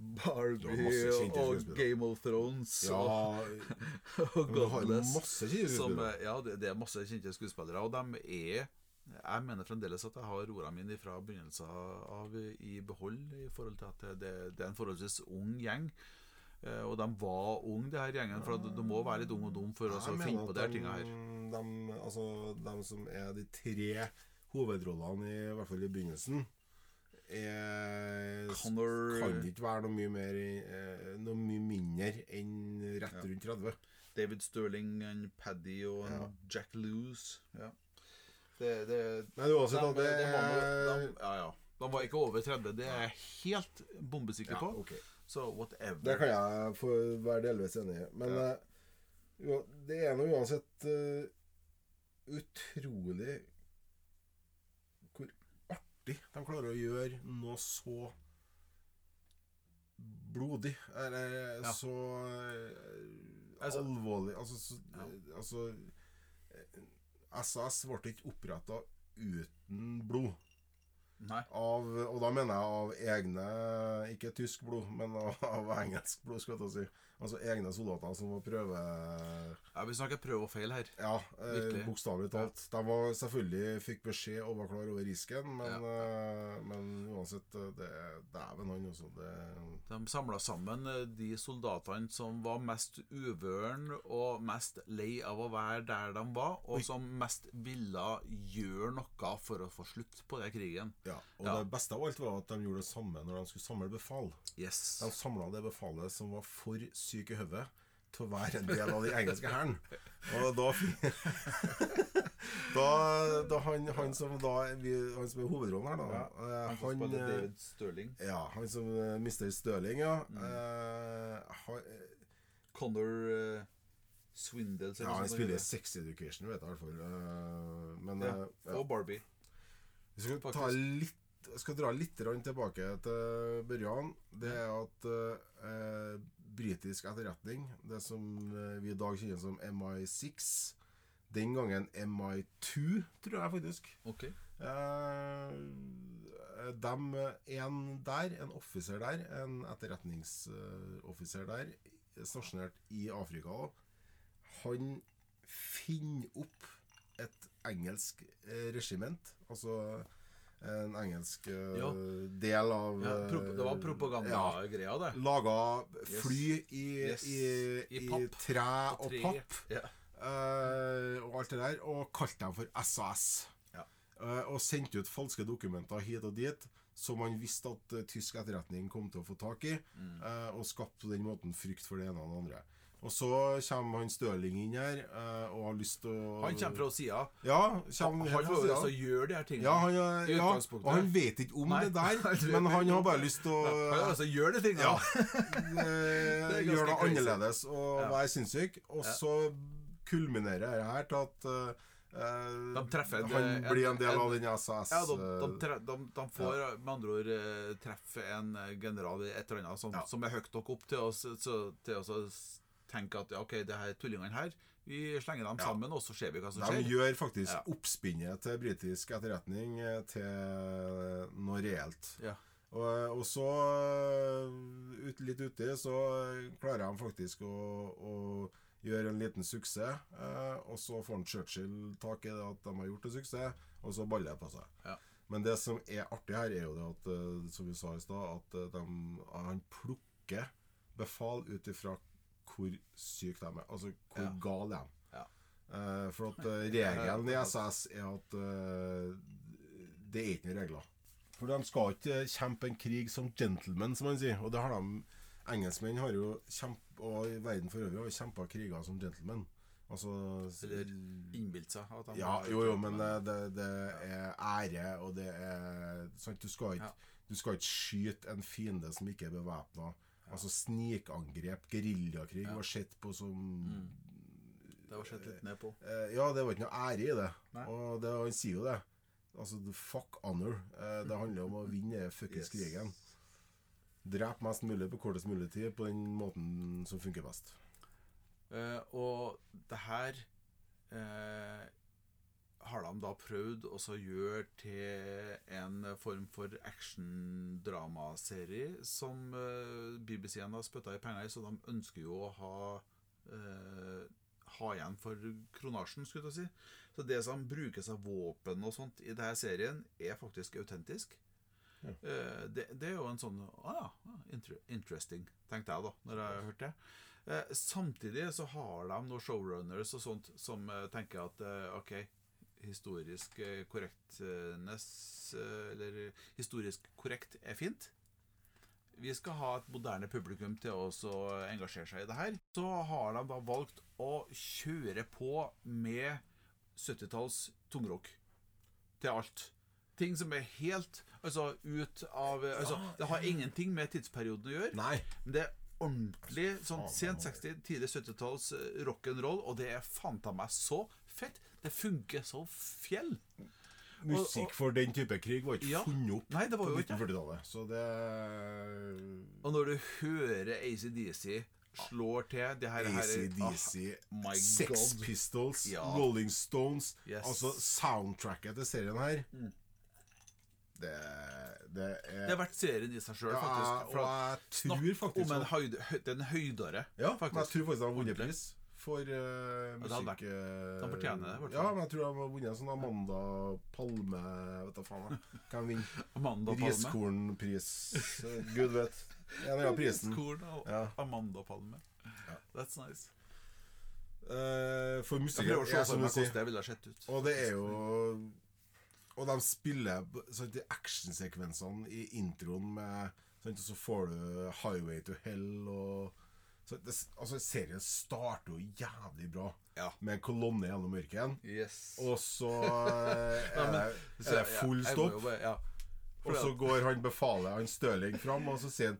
Barbie og. Game of Thrones ja og, <laughs> og Godless. Som, eh, ja, det, det er masse kjente skuespillere, og de er Jeg mener fremdeles at jeg har ordene mine fra begynnelsen av i behold, i forhold til at det, det, er en forholdsvis ung gjeng. Eh, og de var unge, det her gjengen, for du må være litt ung og dum for å finne på de tinga her. De, altså, de som er de tre hovedrollene, i, hvert fall i begynnelsen, er, Connor kan ikke være noe mye, mer, eh, noe mye mindre enn rett Ja. rundt 30. David Sterling, en Paddy og en Ja. Jack Loose. Ja. Det, det, Men uansett, da, de, det var noe- er ja, ja. de var ikke over 30, det er jeg helt bombesikker ja, på. Så whatever. Det kan jeg få være delvis enig i. Men Ja. uh, jo, det er nå uansett uh, utrolig artig de klarer å gjøre noe så blodig. Eller Ja. så eh, Altså- alvorlig Altså, så, Ja. altså eh, SAS ble ikke oppretta uten blod. Av, og da mener jeg av egne Ikke tysk blod, men av, av engelsk blod, skal jeg si. Altså egne soldater som var prøve... Ja, vi snakker prøve og feil her. Ja, eh, bokstavelig talt. De var selvfølgelig fikk beskjed og var klar over risken, men, eh, men uansett eh, det, Dæven han også. Det, De samla sammen eh, de soldatene som var mest uvøren og mest lei av å være der de var, og som mest ville gjøre noe for å få slutt på den krigen. ja. Og Ja. det beste av alt var at de gjorde det samme når de skulle samle befal. Yes. De samla det befalet som var for syk i hodet til å være en del av den engelske hæren. Og da <laughs> Da, da han, han som da Han som er hovedrollen her, da ja, Han som han, eh, David Stirling. Ja, han som uh, Mr. Stirling, ja. Mm. Uh, han, Connor uh, Swindle. ja, han spiller i Sex Education, vet jeg i hvert fall. Uh, men Ja, eh, ja. Og Barbie. Vi skal, ta litt, skal dra litt tilbake til Børjan. Det er at eh, britisk etterretning, det som eh, vi i dag kjenner som MI6 Den gangen MI2, tror jeg faktisk. Ok. Eh, dem, en der, en offiser der, en etterretningsoffiser der, stasjonert i Afrika, han finner opp et engelsk eh, regiment. Altså en engelsk eh, Ja. del av Ja, det var propagandagreia, ja, det. Laga fly i, Yes. i, I i, tre og og papp. Ja. uh, og alt det der, og kalte dem for SAS. Ja. Uh, og sendte ut falske dokumenter hit og dit, som man visste at uh, tysk etterretning kom til å få tak i, Mm. eh, og skapte på den måten frykt for det ene og det andre. Og så kommer han Støling inn her eh, og har lyst til å Han kommer fra sida. Ja, Han helt jo til gjøre de her tingene. Ja, han, er- ja, og han vet ikke om Nei, det der, <laughs> men han har bare lyst til å Han har lyst til å gjøre de tingene. Ja. <laughs> Det gjøre noe annerledes og Ja. være sinnssyk. Og Ja. så kulminerer det her til at Uh, De treffer han en- blir en del en- av den SAS Ja, de, de, eh, tre, de, de får med andre ord treffe en general i et eller annet som, Ja. som er høyt nok opp til å s- så, til å så s- tenke at ok, det her tullingene her Vi slenger dem Ja. sammen, og så ser vi hva som De skjer. gjør faktisk Ja. oppspinnet til britisk etterretning eh, til noe reelt. Ja. Og, og så, eh, ut, litt uti, så klarer de faktisk å, å gjøre en liten suksess. Eh, og så får han Churchill tak i det at de har gjort en suksess, og så baller det på seg. Ja. Men det som er artig her, er jo det at, som vi sa i stad, at de, han plukker befal ut ifra hvor syke de er. Altså hvor Ja. gale de er. Ja. Uh, for at uh, regelen i SS er at uh, det er ikke noen regler. For de skal ikke kjempe en krig som gentlemen, som man sier. Og det har de Engelskmenn har jo kjemp, og i verden for øvrig har kjempa kriger som gentlemen. Altså Eller innbilt seg. At de Ja, jo, jo, men det, det er ære, og det er sant, du, skal ikke, Ja. du skal ikke skyte en fiende som ikke er bevæpna. Altså snikangrep, geriljakrig, Ja. var sett på som Det var sett litt ned på. Eh, ja, det var ikke noe ære i det. Nei. Og det, han sier jo det. Altså, fuck honor. Eh, det handler om å vinne fuckings Yes. krigen. Drep mest mulig på kortest mulig tid på den måten som funker best. Eh, og det her eh, har de da prøvd å gjøre til en form for action-dramaserie som eh, BBC-en har spytta i penger i, så de ønsker jo å ha eh, ha igjen for kronasjen, skulle jeg si. Så det som brukes av våpen og sånt i denne serien, er faktisk autentisk. Ja. Eh, det, det er jo en sånn ah, inter interesting, tenkte jeg da, når jeg hørte det. Eh, samtidig så har de noen showrunners og sånt som eh, tenker at eh, OK, historisk eh, korrektness eh, Eller historisk korrekt er fint. Vi skal ha et moderne publikum til å engasjere seg i det her. Så har de da valgt å kjøre på med 70-talls tungrock til alt. Ting som er helt altså, ut av altså, Det har ingenting med tidsperioden å gjøre. Nei. Men det er ordentlig sånn sent 60-, tidlig 70-talls eh, rock'n'roll, og det er fanta meg så fett. Det funker så fjell. Musikk for den type krig var ikke Ja. funnet opp Nei, det var på jo ikke 1940-tallet. Så det Og når du hører ACDC slår til det her, ACDC, Ah, my Sex God. Pistols, Ja. Rolling Stones Yes. Altså soundtracket til serien her Det, det er Det er verdt serien i seg sjøl, ja, faktisk. Og jeg tror faktisk om en høyd, den høydere. Ja, men jeg tror faktisk den har vunnet pris for uh, musikk eh, de fortjener det. Ja, men jeg tror han har vunnet en sånn Amanda Palme Vet da faen. Kan vinne Amanda. Riskornpris. Gud vet. En eller annen prisen. Riskorn og Ja. Amanda Palme. That's nice. Uh, for Jeg prøver å se er som du sier hvordan det ville sett ut. Og det er jo Og de spiller sånn, de actionsekvensene i introen med sånn, Så får du 'Highway to Hell' og så det, Altså, serien starter jo jævlig bra Ja. med en kolonne gjennom mørket. Yes. Og så <laughs> eh, er, det, Så, er det full stopp. Ja. Og så går han befalet, han Støling, fram, og så sier han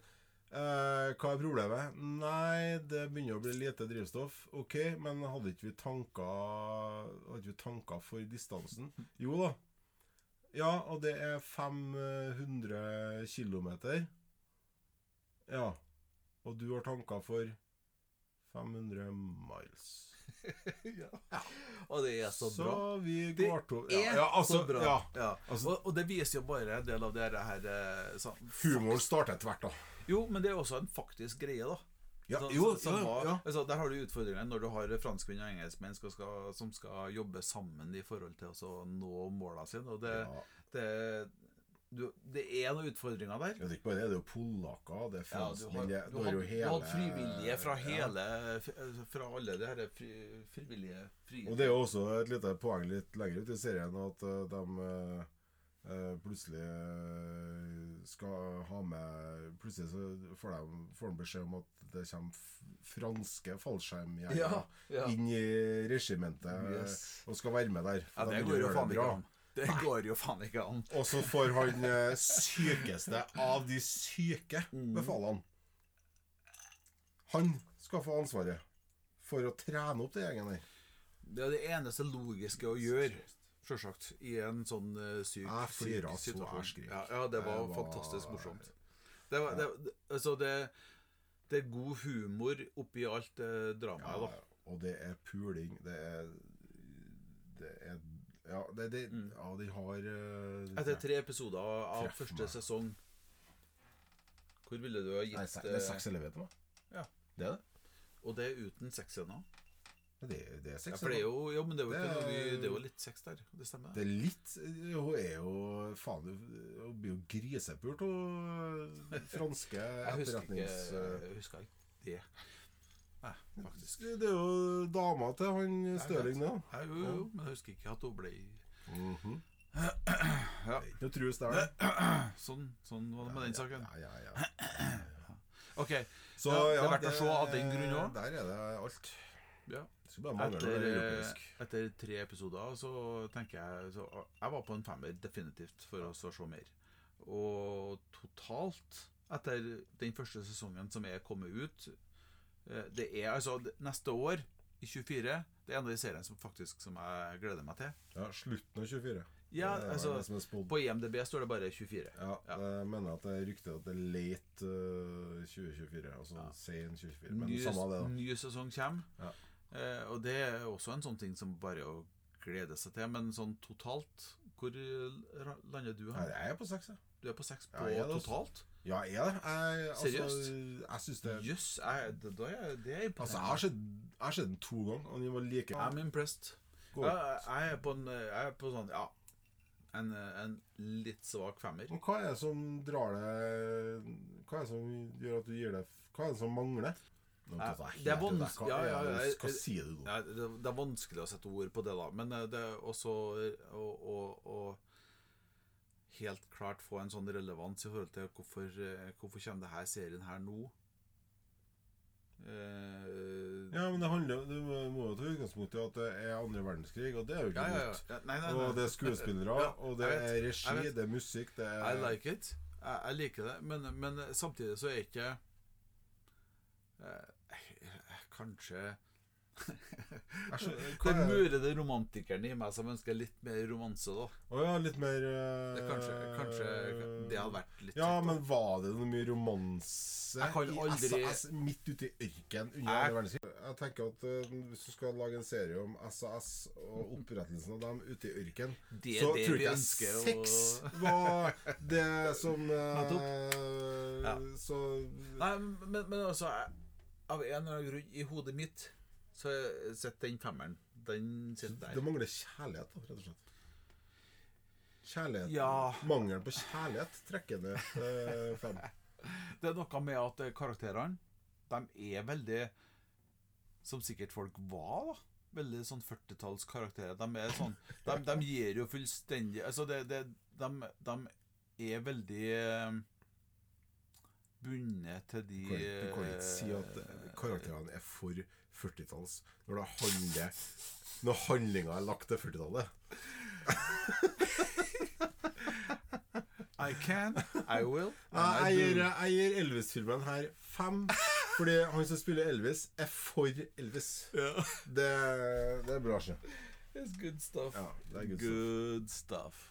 eh, Hva er problemet? Nei, det begynner å bli lite drivstoff. Ok, men hadde ikke vi tanka Hadde vi tanka for distansen? Jo da. Ja, og det er 500 km. Ja. Og du har tanka for 500 miles. <laughs> Ja Og det er så, bra. vi Det to Det er ja, ja, altså, så bra. Ja, Ja. altså- og, og det viser jo bare en del av det her sånn, humoren starter hvert, da. Jo, men det er også en faktisk greie, da. Ja, Så- jo, som ja, ja. Altså, der har du utfordringene når du har franskmenn og engelskmenn som skal, som skal jobbe sammen i forhold til å nå målene sine. Og det, Ja. det, du, det er noen utfordringer der. Ja, det er ikke bare det, det er jo polakker, det er Ja, franskmenn har, du du har, hele frivillige fra Ja. hele Fra alle de her fri, frivillige frie Og det er jo også et lite poeng litt lenger ut i serien at eh, de eh, eh, plutselig skal ha med Plutselig så får de, får de beskjed om at det kommer franske fallskjermjegere Ja, ja. inn i regimentet Yes. og skal være med der. For ja, det de går jo faen ikke an. Det går jo faen ikke an. Og så får han eh, sykeste av de syke Mm. befalene. Han skal få ansvaret for å trene opp den gjengen der. Det er det eneste logiske å gjøre, sjølsagt, i en sånn uh, syk, Jeg syk så jeg skriker. Ja, ja, det var var- fantastisk morsomt. Det, var, det, det, altså det, det er god humor oppi alt det dramaet, da. og det er puling. Det er Det er Ja, det, det, ja de har det, Etter tre episoder av Treff første meg. sesong Hvor ville du ha Nei, gitt se- det er eh, seks elever til meg. Ja. Det er det. Og det er uten sexscener? Det, det er Ja, for det er jo, ja, men det er jo, ikke Det er- det er jo litt sex der. Det stemmer. Det er litt Hun er jo Faen, hun blir jo grisepult, hun <laughs> franske etterretnings... jeg husker ikke det. Nei, faktisk. Det er jo dama til han Støling, det. Ja, jo, jo, men jeg husker ikke at hun ble Mhm. <clears throat> Ja. Ikke trues der, det. <clears throat> Sånn, sånn var det med den saken. Ja, ja, ja. <clears throat> Ok. Så Ja, det er verdt det, å se av den grunn også. Der er det alt. Ja. Det Etter, eh, etter tre episoder så tenker jeg så, Jeg var på en femmer definitivt for oss å se mer. Og totalt, etter den første sesongen som er kommet ut Det er altså neste år, i 24, det er en av de seriene som faktisk som jeg gleder meg til. Ja, slutten av 24. Ja, altså. På IMDb står det bare 24. Ja, Ja. jeg mener at det er rykte at det er late øh, 2024. Altså Ja. sen 2024. Men Ny, samme det, da. ny sesong kommer. Ja. Eh, og det er også en sånn ting som bare å glede seg til. Men sånn totalt, hvor eh, lander du Nei, her? jeg er på seks, jeg. Du er på seks på Ja, totalt? Ja, jeg er det. Altså, Seriøst? jeg syns det Jøss, yes, det, da er- det er Altså, jeg har sett, jeg har sett den to ganger, og den var like I'm impressed. Jeg, jeg er på en Jeg er på sånn, ja En, en litt svak femmer. Men hva er det som drar deg Hva er det som gjør at du gir deg Hva er det som mangler? Nei, det er vanskelig- Hva, ja, ja, er det- sier du nå? Det, det er vanskelig å sette ord på det, da. Men eh, det er også å helt klart få en sånn relevans i forhold til hvorfor, eh, hvorfor kommer det her serien her nå. Eh, Ja, men det handler Du må jo ta utgangspunkt i at det er andre verdenskrig, og det er jo ikke ja, ja, nytt. ja. Nei, nei, nei. Og det er skuespillere, <laughs> Ja, og det vet, er regi, det er musikk, det I er like it. Jeg, jeg liker det, men, men samtidig så er ikke eh, Kanskje Jeg skjønner- det er- romantikeren i meg som ønsker litt mer romanse, da. Å ja, litt mer uh, Det kanskje, kanskje det hadde vært litt Ja, kjekt, men var det noe mye romanse Jeg kan i aldri- SAS midt ute i ørkenen under andre verdenskrig? Jeg tenker at uh, hvis du skal lage en serie om SAS og opprettelsen av dem ute i ørkenen, Det så det tror jeg ønsker sex sex var det som uh, Ja. Så Nei, men, men altså jeg, Av en eller annen grunn i hodet mitt så sitter den femmeren. Den sitter det mangler kjærlighet, da, rett og slett. Kjærlighet Ja. Mangelen på kjærlighet trekker ned eh, fem. Det er noe med at eh, karakterene De er veldig Som sikkert folk var, da. Veldig sånn 40-tallskarakterer. De er sånn de, de gir jo fullstendig Altså, det, det, de, de er veldig eh, bundet til de Du kan, du kan ikke si at eh, karakterene er for 40-talls når det handler Når handlinga er lagt til 40-tallet. I can, I will Jeg gir, Elvis-filmen her fem. Fordi han som spiller Elvis, er for Elvis. Yeah. Det, det er bra. Ikke? It's good stuff. Ja, det er good good stuff.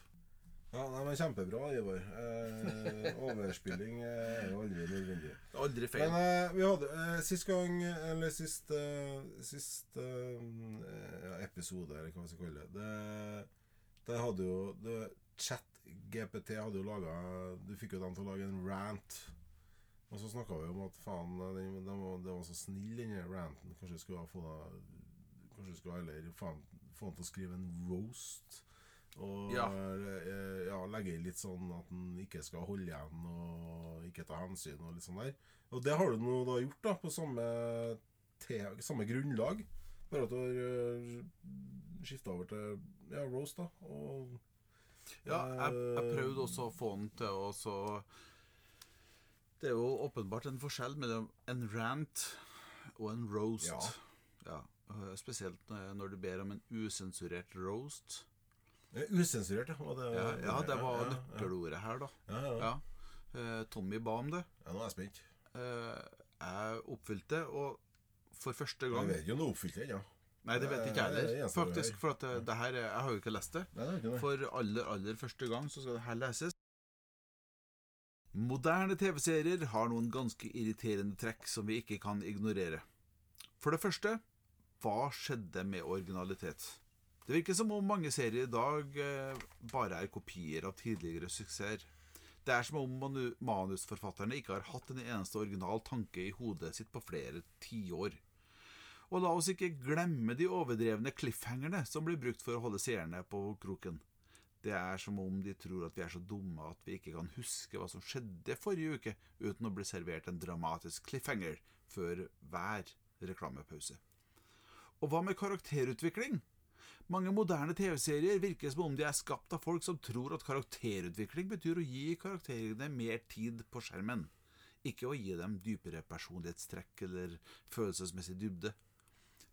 Ja, nei, men Kjempebra, Ivar. Eh, overspilling eh, er jo aldri nødvendig. Aldri feil. Men eh, vi hadde eh, sist gang, eller sist, eh, sist eh, ja, episode, eller hva vi skal kalle det Det, det hadde jo det, Chat-GPT hadde jo laga Du fikk jo dem til å lage en rant. Og så snakka vi om at faen, den, den var, den var så snill, den ranten. Kanskje vi skulle ha få Kanskje vi skulle heller faen, få han til å skrive en roast. Og Ja. eh, ja, legge i litt sånn at han ikke skal holde igjen og ikke ta hensyn og litt sånn der. Og det har du nå da gjort, da, på samme, te, samme grunnlag. Bare at du har skifta over til ja, roast, da. Og Ja, jeg, jeg prøvde også å få den til å så Det er jo åpenbart en forskjell mellom en rant og en roast. Ja. Ja, Spesielt når du ber om en usensurert roast. Eh, Usensurert, ja. det, Ja, ja det var ja, nøkkelordet her, da. Ja, ja, ja. Ja. Eh, Tommy ba om det. ja, nå er jeg spent. Eh, Jeg oppfylte, og for første Jeg gang vet jo om du oppfylte den, ja. Nei, det vet ikke jeg er det heller. Faktisk, for at det, det her er- Jeg har jo ikke lest det. Nei, det ikke det. For aller, aller første gang så skal det her leses. Moderne TV-serier har noen ganske irriterende trekk som vi ikke kan ignorere. For det første, hva skjedde med originalitet? Det virker som om mange serier i dag eh, bare er kopier av tidligere suksesser. Det er som om manu manusforfatterne ikke har hatt en eneste original tanke i hodet sitt på flere tiår. Og la oss ikke glemme de overdrevne cliffhangerne som blir brukt for å holde seerne på kroken. Det er som om de tror at vi er så dumme at vi ikke kan huske hva som skjedde forrige uke uten å bli servert en dramatisk cliffhanger før hver reklamepause. Og hva med karakterutvikling? Mange moderne TV-serier virker som om de er skapt av folk som tror at karakterutvikling betyr å gi karakterene mer tid på skjermen, ikke å gi dem dypere personlighetstrekk eller følelsesmessig dybde.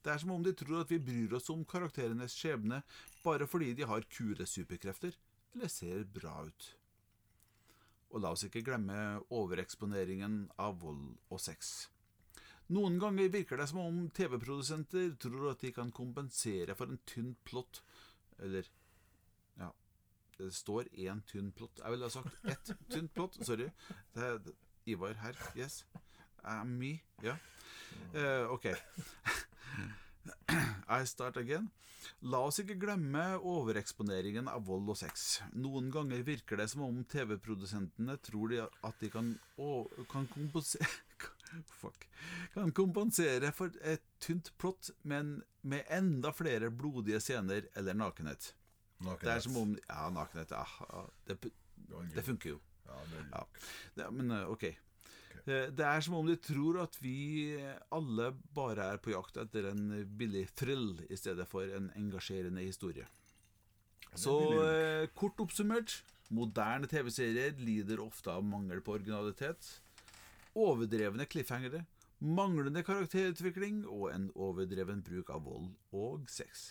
Det er som om de tror at vi bryr oss om karakterenes skjebne bare fordi de har kule superkrefter eller ser bra ut. Og la oss ikke glemme overeksponeringen av vold og sex. Noen ganger virker det som om TV-produsenter tror at de kan kompensere for en tynn plott Eller Ja, det står én tynn plott. Jeg ville ha sagt ett tynt plott. Sorry. Det er Ivar her. Yes. I'm me. Ja. Uh, ok. I start again. La oss ikke glemme overeksponeringen av vold og sex. Noen ganger virker det som om TV-produsentene tror de at de kan, å, kan kompensere <laughs> <laughs> Fuck. Kan kompensere for et tynt plott, men med enda flere blodige scener eller nakenhet. Det er som om Ja, nakenhet. Ja, ja, det, det funker jo. Ja, Ja. Men eh, ok. Eh, Det er som om de tror at vi alle bare er på jakt etter en billig thrill i stedet for en engasjerende historie. Så eh, kort oppsummert moderne TV-serier lider ofte av mangel på originalitet, overdrevne cliffhangere, manglende karakterutvikling og en overdreven bruk av vold og sex.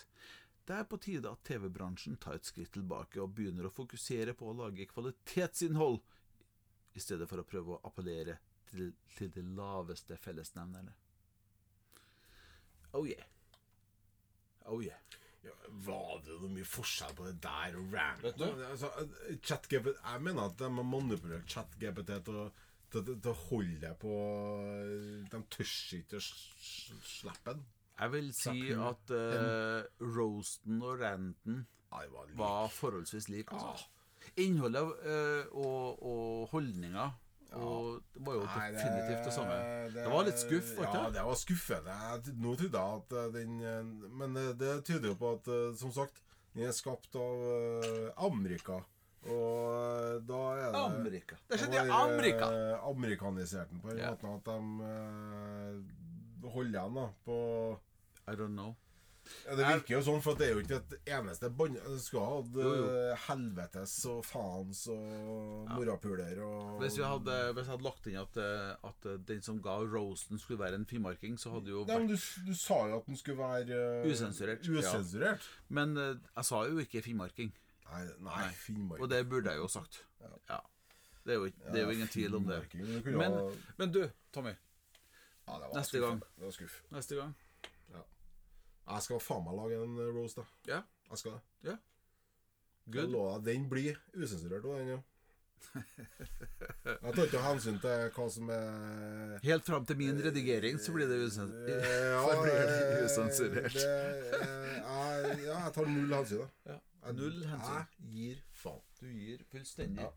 Det er på tide at TV-bransjen tar et skritt tilbake og begynner å fokusere på å lage kvalitetsinnhold, i stedet for å prøve å appellere til, til de laveste fellesnevnerne. Oh yeah. Oh yeah. Ja, var det noe mye forskjell på det der og rant? Altså, Jeg mener at de har manipulert ChatGPT til, å- til, da holder jeg på De tør ikke å slippe den. Jeg vil si at uh, roasten og ranten Ja, var var forholdsvis lik. Altså. Innholdet uh, og, og holdninga og det var jo Nei, definitivt det samme. Det var litt skuff, var ikke det? Ja, det? det var skuffende. Nå trodde jeg at eh, den eh, Men det, det tyder jo på at, eh, som sagt, den er skapt av eh, Amerika. Og eh, da er det Amerika. Det skjedde i Amerika! Amerikaniserte Amerikanisert den på den Ja. måten at de eh, holder igjen da på I don't know. ja, Det virker jo sånn, for det er jo ikke et eneste bånd Du skulle ha hatt eh, helvetes og faens og morapuler og Hvis, vi hadde, hvis jeg hadde lagt inn at, eh, at eh, den som ga roasten skulle være en finnmarking, så hadde jo Nei, men du, du sa jo at den skulle være uh, Usensurert, ja. Men uh, jeg sa jo ikke finnmarking, Nei, nei, Finnmark. og det burde jeg jo sagt. Ja. Det er jo, det er jo ingen tvil om det. Men, men du, Tommy. ja, det var neste skuff, gang. Det var skuff. Neste gang. Jeg skal faen meg lage en roast, da. Ja. Jeg skal det. Ja. Good. lover Den blir usensurert, òg, den, ja. Jeg tar ikke hensyn til hva som er Helt fram til min redigering så blir det usensurert. Ja, <laughs> det det, Ja, jeg tar null hensyn, da. Ja, Jeg- null hensyn. Jeg gir faen. Du gir fullstendig. Ja.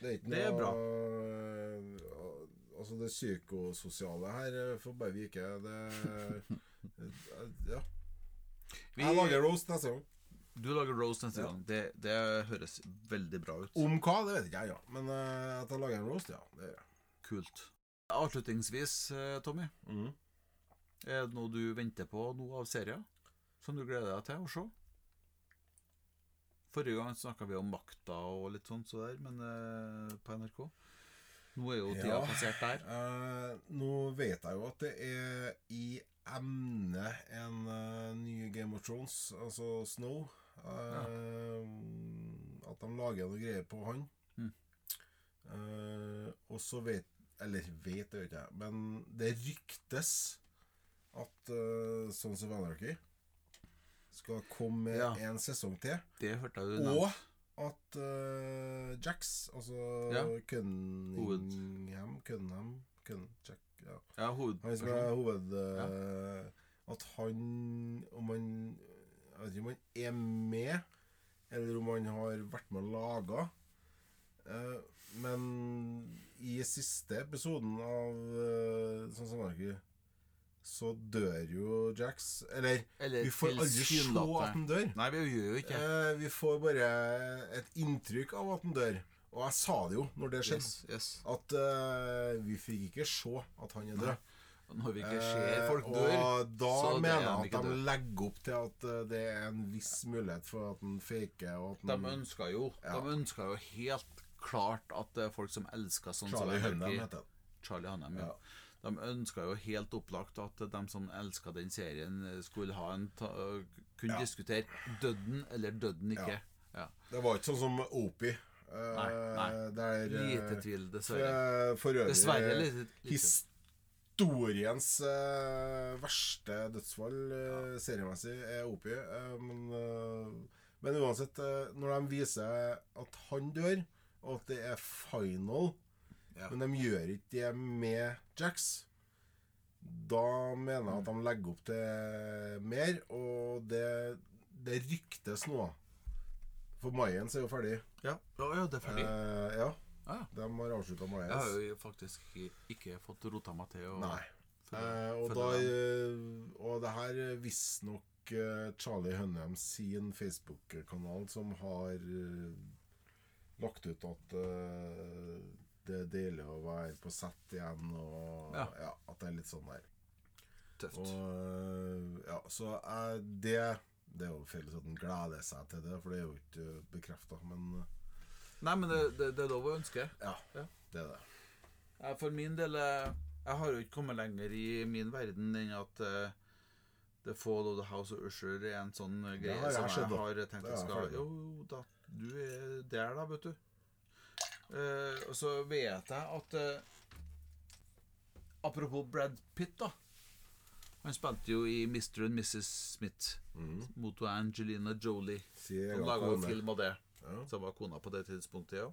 Det er ikke Det er noe bra. eh, Altså, det psykososiale her eh, får bare vike. Det <laughs> Ja. Vi, Jeg lager roast neste gang. du lager roast neste Ja. gang. Det, det høres veldig bra ut. Om hva, det vet ikke jeg, ja. Men uh, at jeg lager en roast, ja. Det gjør jeg. Kult. Avslutningsvis, Tommy. Mm. Er det noe du venter på noe av serier som du gleder deg til å se? Forrige gang snakka vi om makta og litt sånn så der, men eh, på NRK. Nå er jo tida Ja. passert der. Eh, nå vet jeg jo at det er i emne en uh, ny Game of Thrones, altså Snow. Eh, At de lager noe greier på han. Mm. Eh, og så vet Eller vet det ikke jeg, men det ryktes at uh, Sons of Anarchy skal komme Ja. en sesong til. Det hørte jeg du Og at uh, Jax, altså Ja. Cunningham Cunningham Cun, Jack, ja. Ja, Han som er hovedpersonen. hoved... eh, At han Om han Jeg vet ikke om han er med, eller om han har vært med og laga. Uh, men i siste episoden av uh, Sånn som Anarchy så dør jo Jax. Eller Eller vi får aldri se at han dør. Nei, vi gjør jo ikke. Eh, vi får bare et inntrykk av at han dør. Og jeg sa det jo når det skjedde, Yes, yes. at eh, vi fikk ikke se at han er død. Når vi ikke ser folk Eh, dør Og da er mener jeg at de legger opp til at eh, det er en viss mulighet for at han faker. Og at De han, ønska jo Ja. De jo helt klart at det er folk som elsker sånn Charlie Hunnam heter han. Charlie Hunnam, ja. Ja. De ønska jo helt opplagt at de som elska den serien, skulle ha en ta kunne Ja. diskutere døden eller døden ikke. Ja. Det var ikke sånn som Opie. eh, Nei, nei. Der, eh, Lite tvil, dessverre. For, for øvrig Dessverre lite, lite. Historiens eh, verste dødsfall eh, seriemessig er Opie. eh, men, eh, men uansett, eh, når de viser at han dør, og at det er final Ja. Men de gjør ikke det med Jax. da mener jeg at de legger opp til mer, og det, det ryktes nå. For Mayens er jo ferdig. Ja, ja, ja det er ferdig. Eh, ja, Ah, ja. de har avslutta Jeg har jo faktisk ikke, fått rota meg til å Nei. følge- Eh, og, da, eh, og det her er visstnok eh, Charlie Hunnam sin Facebook-kanal som har eh, lagt ut at eh, det er deilig å være på sett igjen, og Ja. ja, at det er litt sånn der. Tøft. Og, eh, ja, så er det Det er jo feil at en gleder seg til det, for det er jo ikke bekrefta. Men eh, Nei, men det, det, det er lov å ønske. ja, Ja. det er det. Ja, For min del eh, Jeg har jo ikke kommet lenger i min verden enn at eh, The Fall of the House of Usher er en sånn eh, greie har jeg som jeg har tenkt jeg skal. Jo, da, du er der, da, vet du. Eh, og så vet jeg at eh, Apropos Brad Pitt, da. Han spilte jo i Mr. and Mrs. Smith mot Angelina Jolie. Egen laga film av det. Ja. Som var kona på det tidspunktet, ja.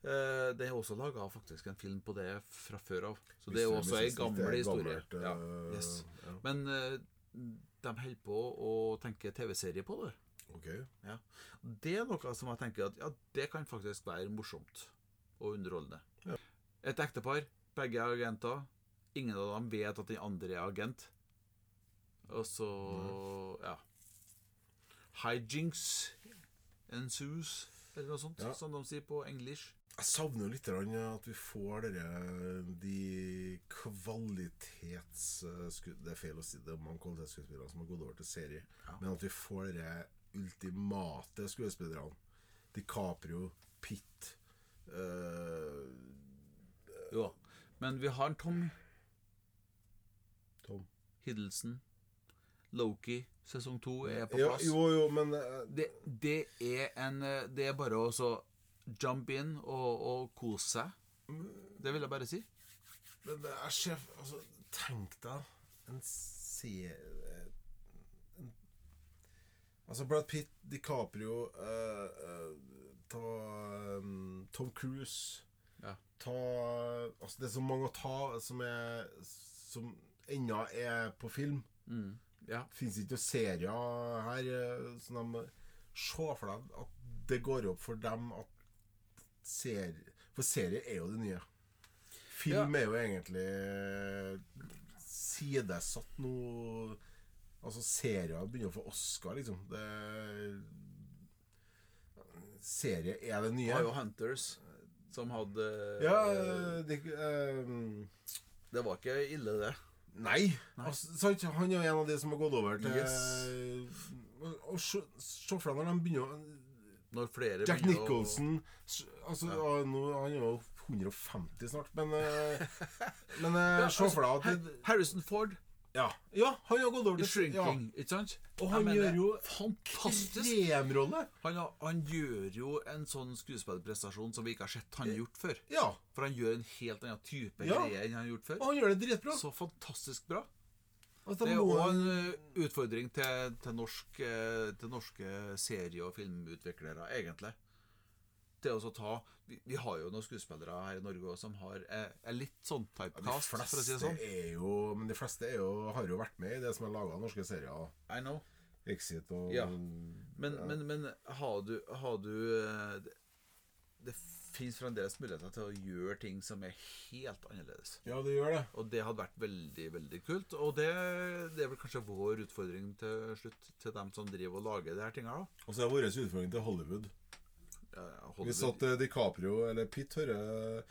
Eh, det er også laga faktisk en film på det fra før av. Så det er også ei gammel historie. Ja, eh, yes. Men eh, de holder på å tenke TV-serie på det. Ok. Ja. Det er noe som jeg tenker at ja, det kan faktisk være morsomt og underholdende. Ja. Et ektepar, begge er agenter. Ingen av dem vet at den andre er agent. Og så ja. Hijinks ensues, eller noe sånt, Ja. som de sier på engelsk. Jeg savner litt at vi får dere, de kvalitets... Det er feil å si det mange kvalitetsskuespillere som har gått over til serie. Ja. Men at vi får dere ultimate skuespillerne. DiCaprio, Pitt uh, Jo. Men vi har Tom Tom. Hiddleston. Loki sesong to er på Ja, plass. jo, jo, men uh, det, det er en eh, Det er bare å så jump in og, og kose seg. Det vil jeg bare si. Men det er sjef Altså, tenk deg en serie Altså Brad Pitt, DiCaprio uh, uh, Ta um, Tom Cruise Ja. Ta Altså, det er så mange å ta som er Som ennå er på film. Mm. Ja. Fins ikke noen serier her som de Se for deg at det går opp for dem at serie For serie er jo det nye. Film er jo egentlig sidesatt nå Altså, serier begynner å få Oscar, liksom. Det Serie er det nye. Det har jo Hunters, som hadde Ja, det, um... Det var ikke ille, det. Nei. Altså. Han er jo en av de som har gått over til Yes. Og, og se, for deg når de begynner å Når flere Jack begynner å- Nicholson s- altså, ja, Han er jo 150 snart, men eh, Men eh, se for deg at Harrison Ford ja, ja, han har gått over til Shrinking, ja, ikke sant? Og han mener, gjør jo Fantastisk! kremrolle. Han, han gjør jo en sånn skuespillerprestasjon som vi ikke har sett han gjort før. Ja. For han gjør en helt annen type Ja. greie enn han har gjort før. Og han gjør det dritbra. Så fantastisk bra. Altså, Det er må- en eh, utfordring til, til, norsk, eh, til norske serie- og filmutviklere, egentlig. Det å ta vi, vi har jo noen skuespillere her i Norge også som har, er, er litt sånn typecast, ja, for å si det sånn. er jo Men de fleste er jo, har jo vært med i det som er laga norske serier. I know. Exit og Ja. Men, men, men har du, har du eh, Det, det fins fremdeles muligheter til å gjøre ting som er helt annerledes. Ja, det gjør det. Og det hadde vært veldig veldig kult. Og det, det er vel kanskje vår utfordring til slutt, til dem som driver og lager de her tinga. da. Og så er vår utfordring til Hollywood. Hvis Hollywood. at eh, DiCaprio eller Pitt hører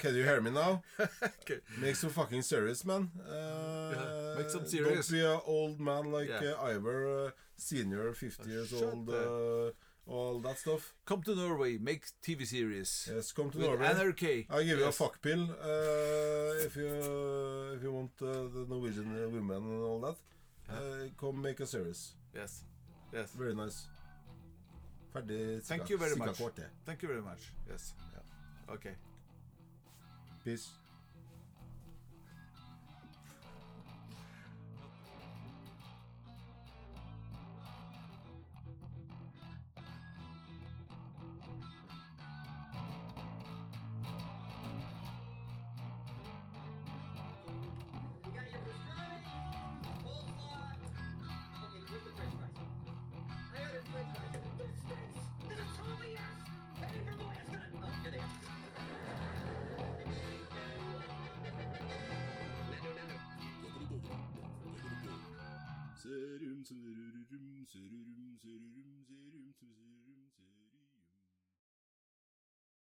Can you hear me now? <laughs> Make some fucking serious, man. Uh, Yeah, make some serious. Don't be an old man like Yeah. uh, Ivor, uh, senior, 50 years shut old, uh, all that stuff. Come to Norway, make TV series. Yes, come to With Norway. NRK. I'll give you Yes. a fuck pill uh, if you if you want uh, the Norwegian women and all that. Uh, come make a series. Yes. Yes. Very nice. Thank you very much. Thank you very much. Yes. Okay. Peace.